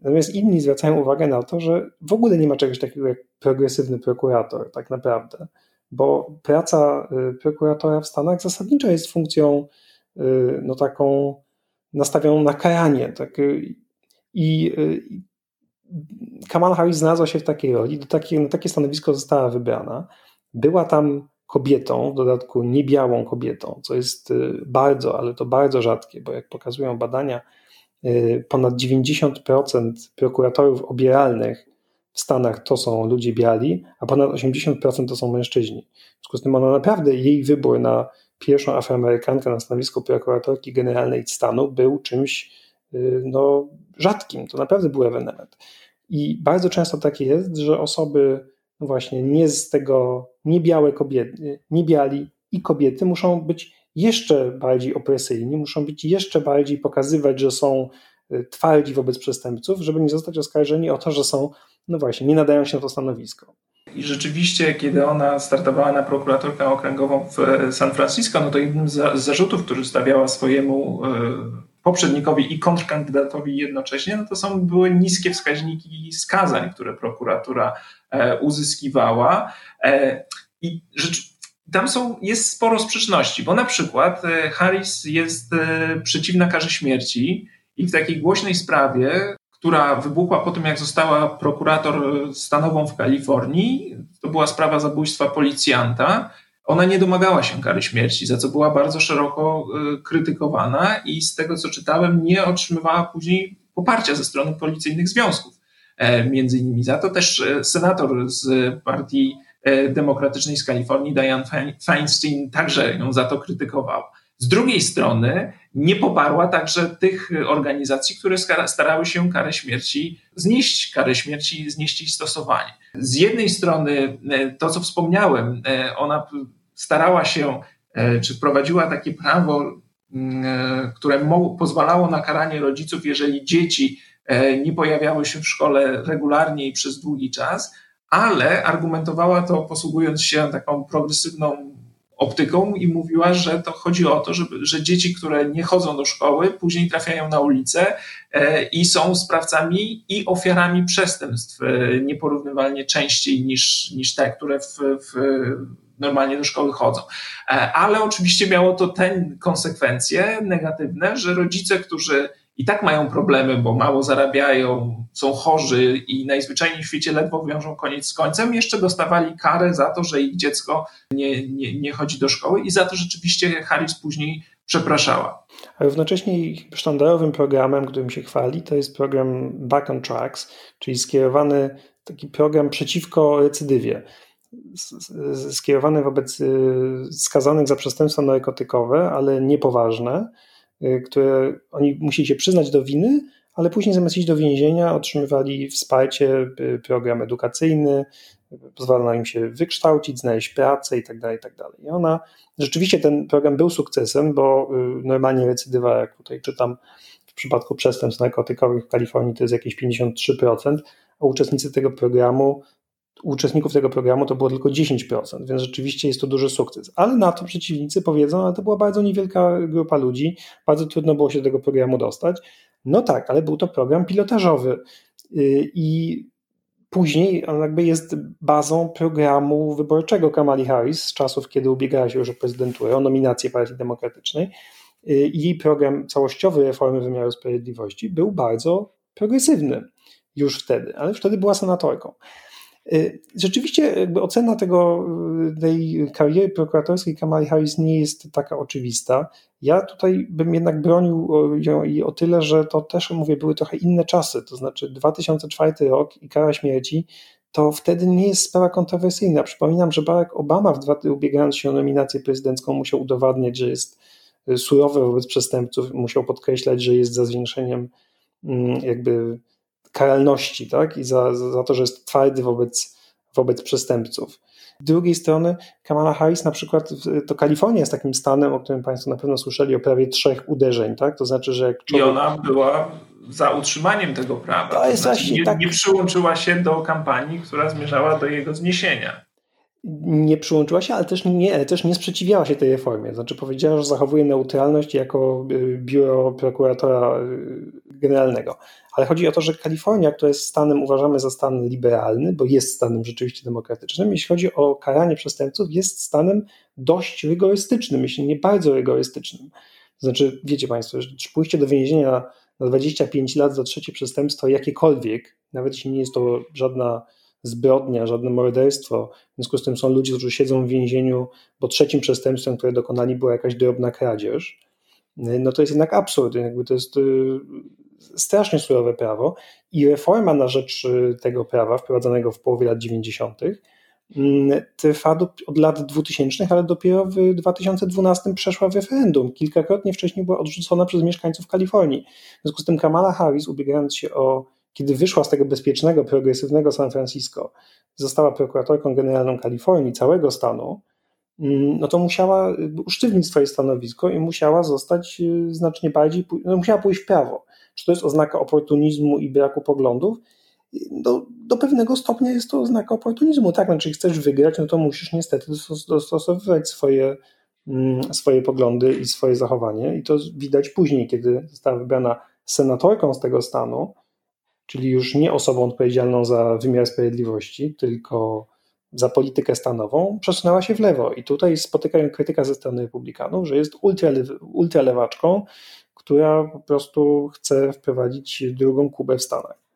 Natomiast inni zwracają uwagę na to, że w ogóle nie ma czegoś takiego jak progresywny prokurator, tak naprawdę, bo praca y, prokuratora w Stanach zasadniczo jest funkcją y, no taką nastawioną na karanie. Tak, y, I Kamala Harris znalazła się w takiej roli, do takiej, na takie stanowisko została wybrana. Była tam kobietą, w dodatku niebiałą kobietą, co jest bardzo, ale to bardzo rzadkie, bo jak pokazują badania, Y, ponad 90% prokuratorów obieralnych w Stanach to są ludzie biali, a ponad 80% to są mężczyźni. W związku z tym ona naprawdę, jej wybór na pierwszą afroamerykankę na stanowisko prokuratorki generalnej stanu był czymś y, no, rzadkim. To naprawdę był ewenement. I bardzo często tak jest, że osoby no właśnie nie z tego, nie białe kobiety, nie biali i kobiety muszą być jeszcze bardziej opresyjni, muszą być jeszcze bardziej pokazywać, że są y, twardzi wobec przestępców, żeby nie zostać oskarżeni o to, że są, no właśnie, nie nadają się na to stanowisko. I rzeczywiście, kiedy ona startowała na prokuratorkę okręgową w e, San Francisco, no to jednym z zarzutów, który stawiała swojemu e, poprzednikowi i kontrkandydatowi jednocześnie, no to są były niskie wskaźniki skazań, które prokuratura e, uzyskiwała. I rzeczywiście tam są, jest sporo sprzeczności, bo na przykład e, Harris jest e, przeciwna karze śmierci i w takiej głośnej sprawie, która wybuchła po tym, jak została prokurator stanową w Kalifornii, to była sprawa zabójstwa policjanta, ona nie domagała się kary śmierci, za co była bardzo szeroko e, krytykowana i z tego, co czytałem, nie otrzymywała później poparcia ze strony policyjnych związków. Między innymi za to też senator z partii E, demokratycznej z Kalifornii, Diane Feinstein, także ją za to krytykowała. Z drugiej strony nie poparła także tych organizacji, które starały się karę śmierci znieść, karę śmierci znieść jej stosowanie. Z jednej strony e, to, co wspomniałem, e, ona starała się, czy wprowadziła takie prawo, mm, które pozwalało na karanie rodziców, jeżeli dzieci nie pojawiały się w szkole regularnie i przez długi czas, ale argumentowała to posługując się taką progresywną optyką i mówiła, że to chodzi o to, żeby, że dzieci, które nie chodzą do szkoły, później trafiają na ulicę e, i są sprawcami i ofiarami przestępstw e, nieporównywalnie częściej niż, niż te, które w, w normalnie do szkoły chodzą. E, ale oczywiście miało to te konsekwencje negatywne, że rodzice, którzy i tak mają problemy, bo mało zarabiają, są chorzy i najzwyczajniej w świecie ledwo wiążą koniec z końcem, jeszcze dostawali karę za to, że ich dziecko nie, nie, nie chodzi do szkoły i za to rzeczywiście Harris później przepraszała. A równocześnie ich sztandarowym programem, którym się chwali, to jest program Back on Tracks, czyli skierowany taki program przeciwko recydywie. Skierowany wobec y, skazanych za przestępstwa narkotykowe, ale niepoważne, które oni musieli się przyznać do winy, ale później zamiast iść do więzienia otrzymywali wsparcie, y, program edukacyjny, pozwalano im się wykształcić, znaleźć pracę itd. Tak itd. Tak I ona, rzeczywiście ten program był sukcesem, bo normalnie recydywa, jak tutaj czytam, w przypadku przestępstw narkotykowych w Kalifornii to jest jakieś 53%, a uczestnicy tego programu uczestników tego programu to było tylko 10%, więc rzeczywiście jest to duży sukces. Ale na to przeciwnicy powiedzą, ale to była bardzo niewielka grupa ludzi, bardzo trudno było się do tego programu dostać. No tak, ale był to program pilotażowy y, i później on jakby jest bazą programu wyborczego Kamali Harris z czasów, kiedy ubiegała się już o prezydenturę, o nominację Partii Demokratycznej. Y, jej program całościowy reformy wymiaru sprawiedliwości był bardzo progresywny już wtedy, ale wtedy była senatorką. Y, rzeczywiście jakby ocena tego, y, tej kariery prokuratorskiej Kamali Harris nie jest taka oczywista. Ja tutaj bym jednak bronił ją i o tyle, że to też, mówię, były trochę inne czasy, to znaczy 2004 rok i kara śmierci to wtedy nie jest sprawa kontrowersyjna. Przypominam, że Barack Obama, ubiegając się o nominację prezydencką, musiał udowadniać, że jest y, surowy wobec przestępców, musiał podkreślać, że jest za zwiększeniem mm, jakby karalności tak? i za, za to, że jest twardy wobec, wobec przestępców. Z drugiej strony Kamala Harris na przykład, to Kalifornia jest takim stanem, o którym Państwo na pewno słyszeli, o prawie trzech uderzeń, tak? To znaczy, że jak człowiek... I ona była za utrzymaniem tego prawa. To, to jest znaczy, nie, tak... nie przyłączyła się do kampanii, która zmierzała do jego zniesienia nie przyłączyła się, ale też nie, ale też nie sprzeciwiała się tej reformie. Znaczy powiedziała, że zachowuje neutralność jako y, biuro prokuratora y, generalnego. Ale chodzi o to, że Kalifornia, która jest stanem, uważamy za stan liberalny, bo jest stanem rzeczywiście demokratycznym, jeśli chodzi o karanie przestępców, jest stanem dość rygorystycznym, jeśli nie bardzo rygorystycznym. Znaczy, wiecie Państwo, że pójście do więzienia na 25 lat za trzecie przestępstwo jakiekolwiek, nawet jeśli nie jest to żadna zbrodnia, żadne morderstwo. W związku z tym są ludzie, którzy siedzą w więzieniu, bo trzecim przestępstwem, które dokonali, była jakaś drobna kradzież. No to jest jednak absurd. Jakby to jest y, strasznie surowe prawo i reforma na rzecz y, tego prawa, wprowadzonego w połowie lat 90., mm, trwa do, od lat 2000, ale dopiero w 2012 przeszła w referendum. Kilkakrotnie wcześniej była odrzucona przez mieszkańców Kalifornii. W związku z tym Kamala Harris, ubiegając się o kiedy wyszła z tego bezpiecznego, progresywnego San Francisco, została prokuratorką generalną Kalifornii, całego stanu, no to musiała usztywnić swoje stanowisko i musiała zostać y, znacznie bardziej, no musiała pójść w prawo. Czy to jest oznaka oportunizmu i braku poglądów? Do, do pewnego stopnia jest to oznaka oportunizmu. Tak, znaczy chcesz wygrać, no to musisz niestety dostosowywać swoje, mm, swoje poglądy i swoje zachowanie. I to widać później, kiedy została wybrana senatorką z tego stanu, czyli już nie osobą odpowiedzialną za wymiar sprawiedliwości, tylko za politykę stanową, przesunęła się w lewo. I tutaj spotykają krytyka ze strony republikanów, że jest ultralewaczką, która po prostu chce wprowadzić drugą Kubę w Stanach.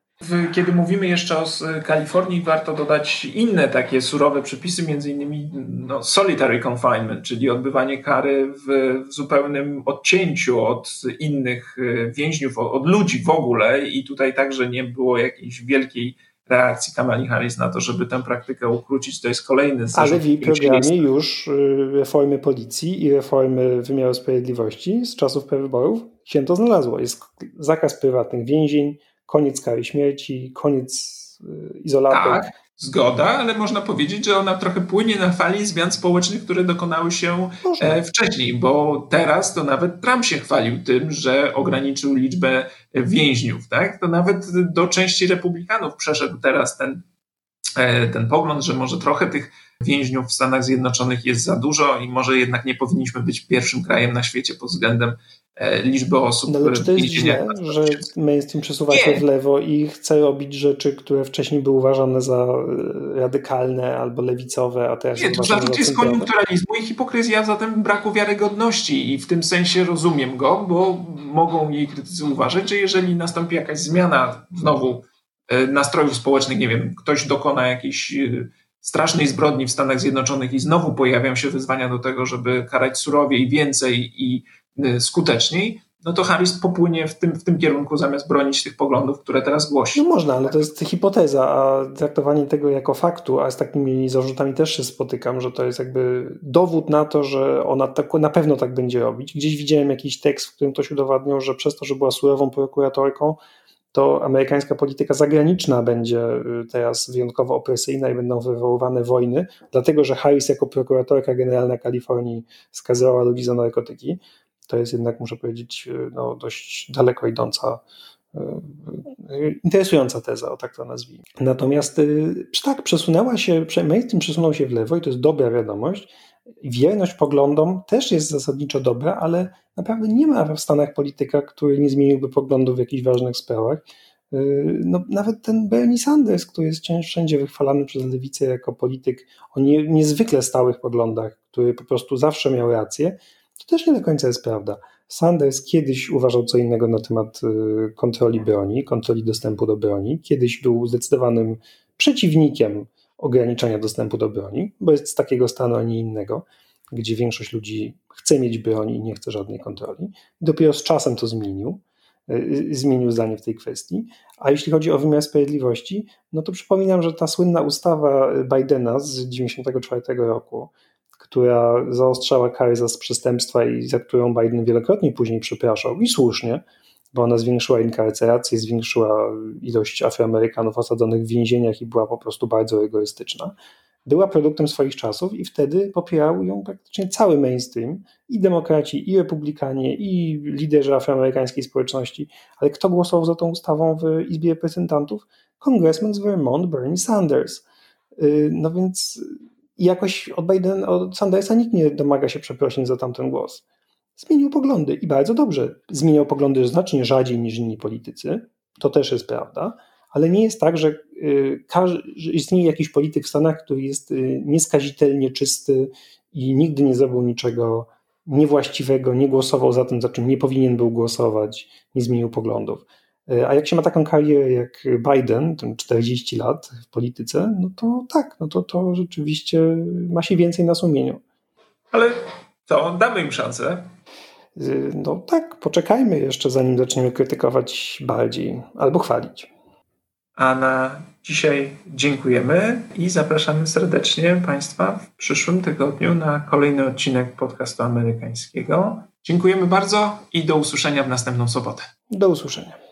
Kiedy mówimy jeszcze o Kalifornii, warto dodać inne takie surowe przepisy, między innymi no, solitary confinement, czyli odbywanie kary w, w, zupełnym odcięciu od innych e, więźniów, od ludzi w ogóle i tutaj także nie było jakiejś wielkiej reakcji Kamali Harris na to, żeby tę praktykę ukrócić. To jest kolejny zarzut. Ale w jej programie już y, reformy policji i reformy wymiaru sprawiedliwości z czasów prewyborów się to znalazło. Jest zakaz prywatnych więzień, koniec kary śmierci, koniec y, izolatek. Tak, zgoda, ale można powiedzieć, że ona trochę płynie na fali zmian społecznych, które dokonały się e, wcześniej, bo teraz to nawet Trump się chwalił tym, że ograniczył liczbę więźniów. Tak? To nawet do części republikanów przeszedł teraz ten, e, ten pogląd, że może trochę tych więźniów w Stanach Zjednoczonych jest za dużo i może jednak nie powinniśmy być pierwszym krajem na świecie pod względem liczby osób. No ale czy to jest źle, że mainstream przesuwa się w lewo i chce robić rzeczy, które wcześniej były uważane za e, radykalne albo lewicowe, a teraz Nie, to zarzut jest koniunkturalizmu i hipokryzja, a zatem braku wiarygodności i w tym sensie rozumiem go, bo mogą jej krytycy uważać, że jeżeli nastąpi jakaś zmiana znowu e, nastrojów społecznych, nie wiem, ktoś dokona jakiejś strasznej zbrodni w Stanach Zjednoczonych i znowu pojawią się wyzwania do tego, żeby karać surowiej, więcej i skuteczniej, no to Harris popłynie w tym, w tym kierunku zamiast bronić tych poglądów, które teraz głosi. No można, ale to jest hipoteza, a traktowanie tego jako faktu, a z takimi zarzutami też się spotykam, że to jest jakby dowód na to, że ona tak, na pewno tak będzie robić. Gdzieś widziałem jakiś tekst, w którym ktoś udowadniał, że przez to, że była surową prokuratorką, to amerykańska polityka zagraniczna będzie y, teraz wyjątkowo opresyjna i będą wywoływane wojny, dlatego że Harris jako prokuratorka generalna Kalifornii skazała ludzi za narkotyki. To jest jednak, muszę powiedzieć, y, no, dość daleko idąca, y, interesująca teza, o tak to nazwijmy. Natomiast tak, przesunęła się, mainstream przesunął się w lewo i to jest dobra wiadomość, wierność poglądom też jest zasadniczo dobra, ale naprawdę nie ma w Stanach polityka, który nie zmieniłby poglądów w jakichś ważnych sprawach. No, nawet ten Bernie Sanders, który jest wszędzie wychwalany przez lewicę jako polityk o nie, niezwykle stałych poglądach, który po prostu zawsze miał rację, to też nie do końca jest prawda. Sanders kiedyś uważał co innego na temat yy, kontroli broni, kontroli dostępu do broni. Kiedyś był zdecydowanym przeciwnikiem ograniczania dostępu do broni, bo jest z takiego stanu, a nie innego, gdzie większość ludzi chce mieć broń i nie chce żadnej kontroli. Dopiero z czasem to zmienił, y, zmienił zdanie w tej kwestii. A jeśli chodzi o wymiar sprawiedliwości, no to przypominam, że ta słynna ustawa Bidena z 1994 roku, która zaostrzała kary za przestępstwa i za którą Biden wielokrotnie później przepraszał i słusznie, bo ona zwiększyła inkarcerację, zwiększyła ilość Afroamerykanów osadzonych w więzieniach i była po prostu bardzo egoistyczna. Była produktem swoich czasów i wtedy popierał ją praktycznie cały mainstream, i demokraci, i republikanie, i liderzy afroamerykańskiej społeczności. Ale kto głosował za tą ustawą w Izbie Reprezentantów? Kongresman z Vermont Bernie Sanders. Y, no więc jakoś od, Biden, od Sandersa nikt nie domaga się przeprosin za tamten głos zmienił poglądy i bardzo dobrze. Zmieniał poglądy znacznie rzadziej niż inni politycy, to też jest prawda, ale nie jest tak, że, y, istnieje jakiś polityk w Stanach, który jest y, nieskazitelnie czysty i nigdy nie zrobił niczego niewłaściwego, nie głosował za tym, za czym nie powinien był głosować, nie zmienił poglądów. Y, a jak się ma taką karierę jak Biden, ten 40 lat w polityce, no to tak, no to, to rzeczywiście ma się więcej na sumieniu. Ale to damy im szansę. Y, no tak, poczekajmy jeszcze, zanim zaczniemy krytykować bardziej albo chwalić. A na dzisiaj dziękujemy i zapraszamy serdecznie Państwa w przyszłym tygodniu na kolejny odcinek podcastu amerykańskiego. Dziękujemy bardzo i do usłyszenia w następną sobotę. Do usłyszenia.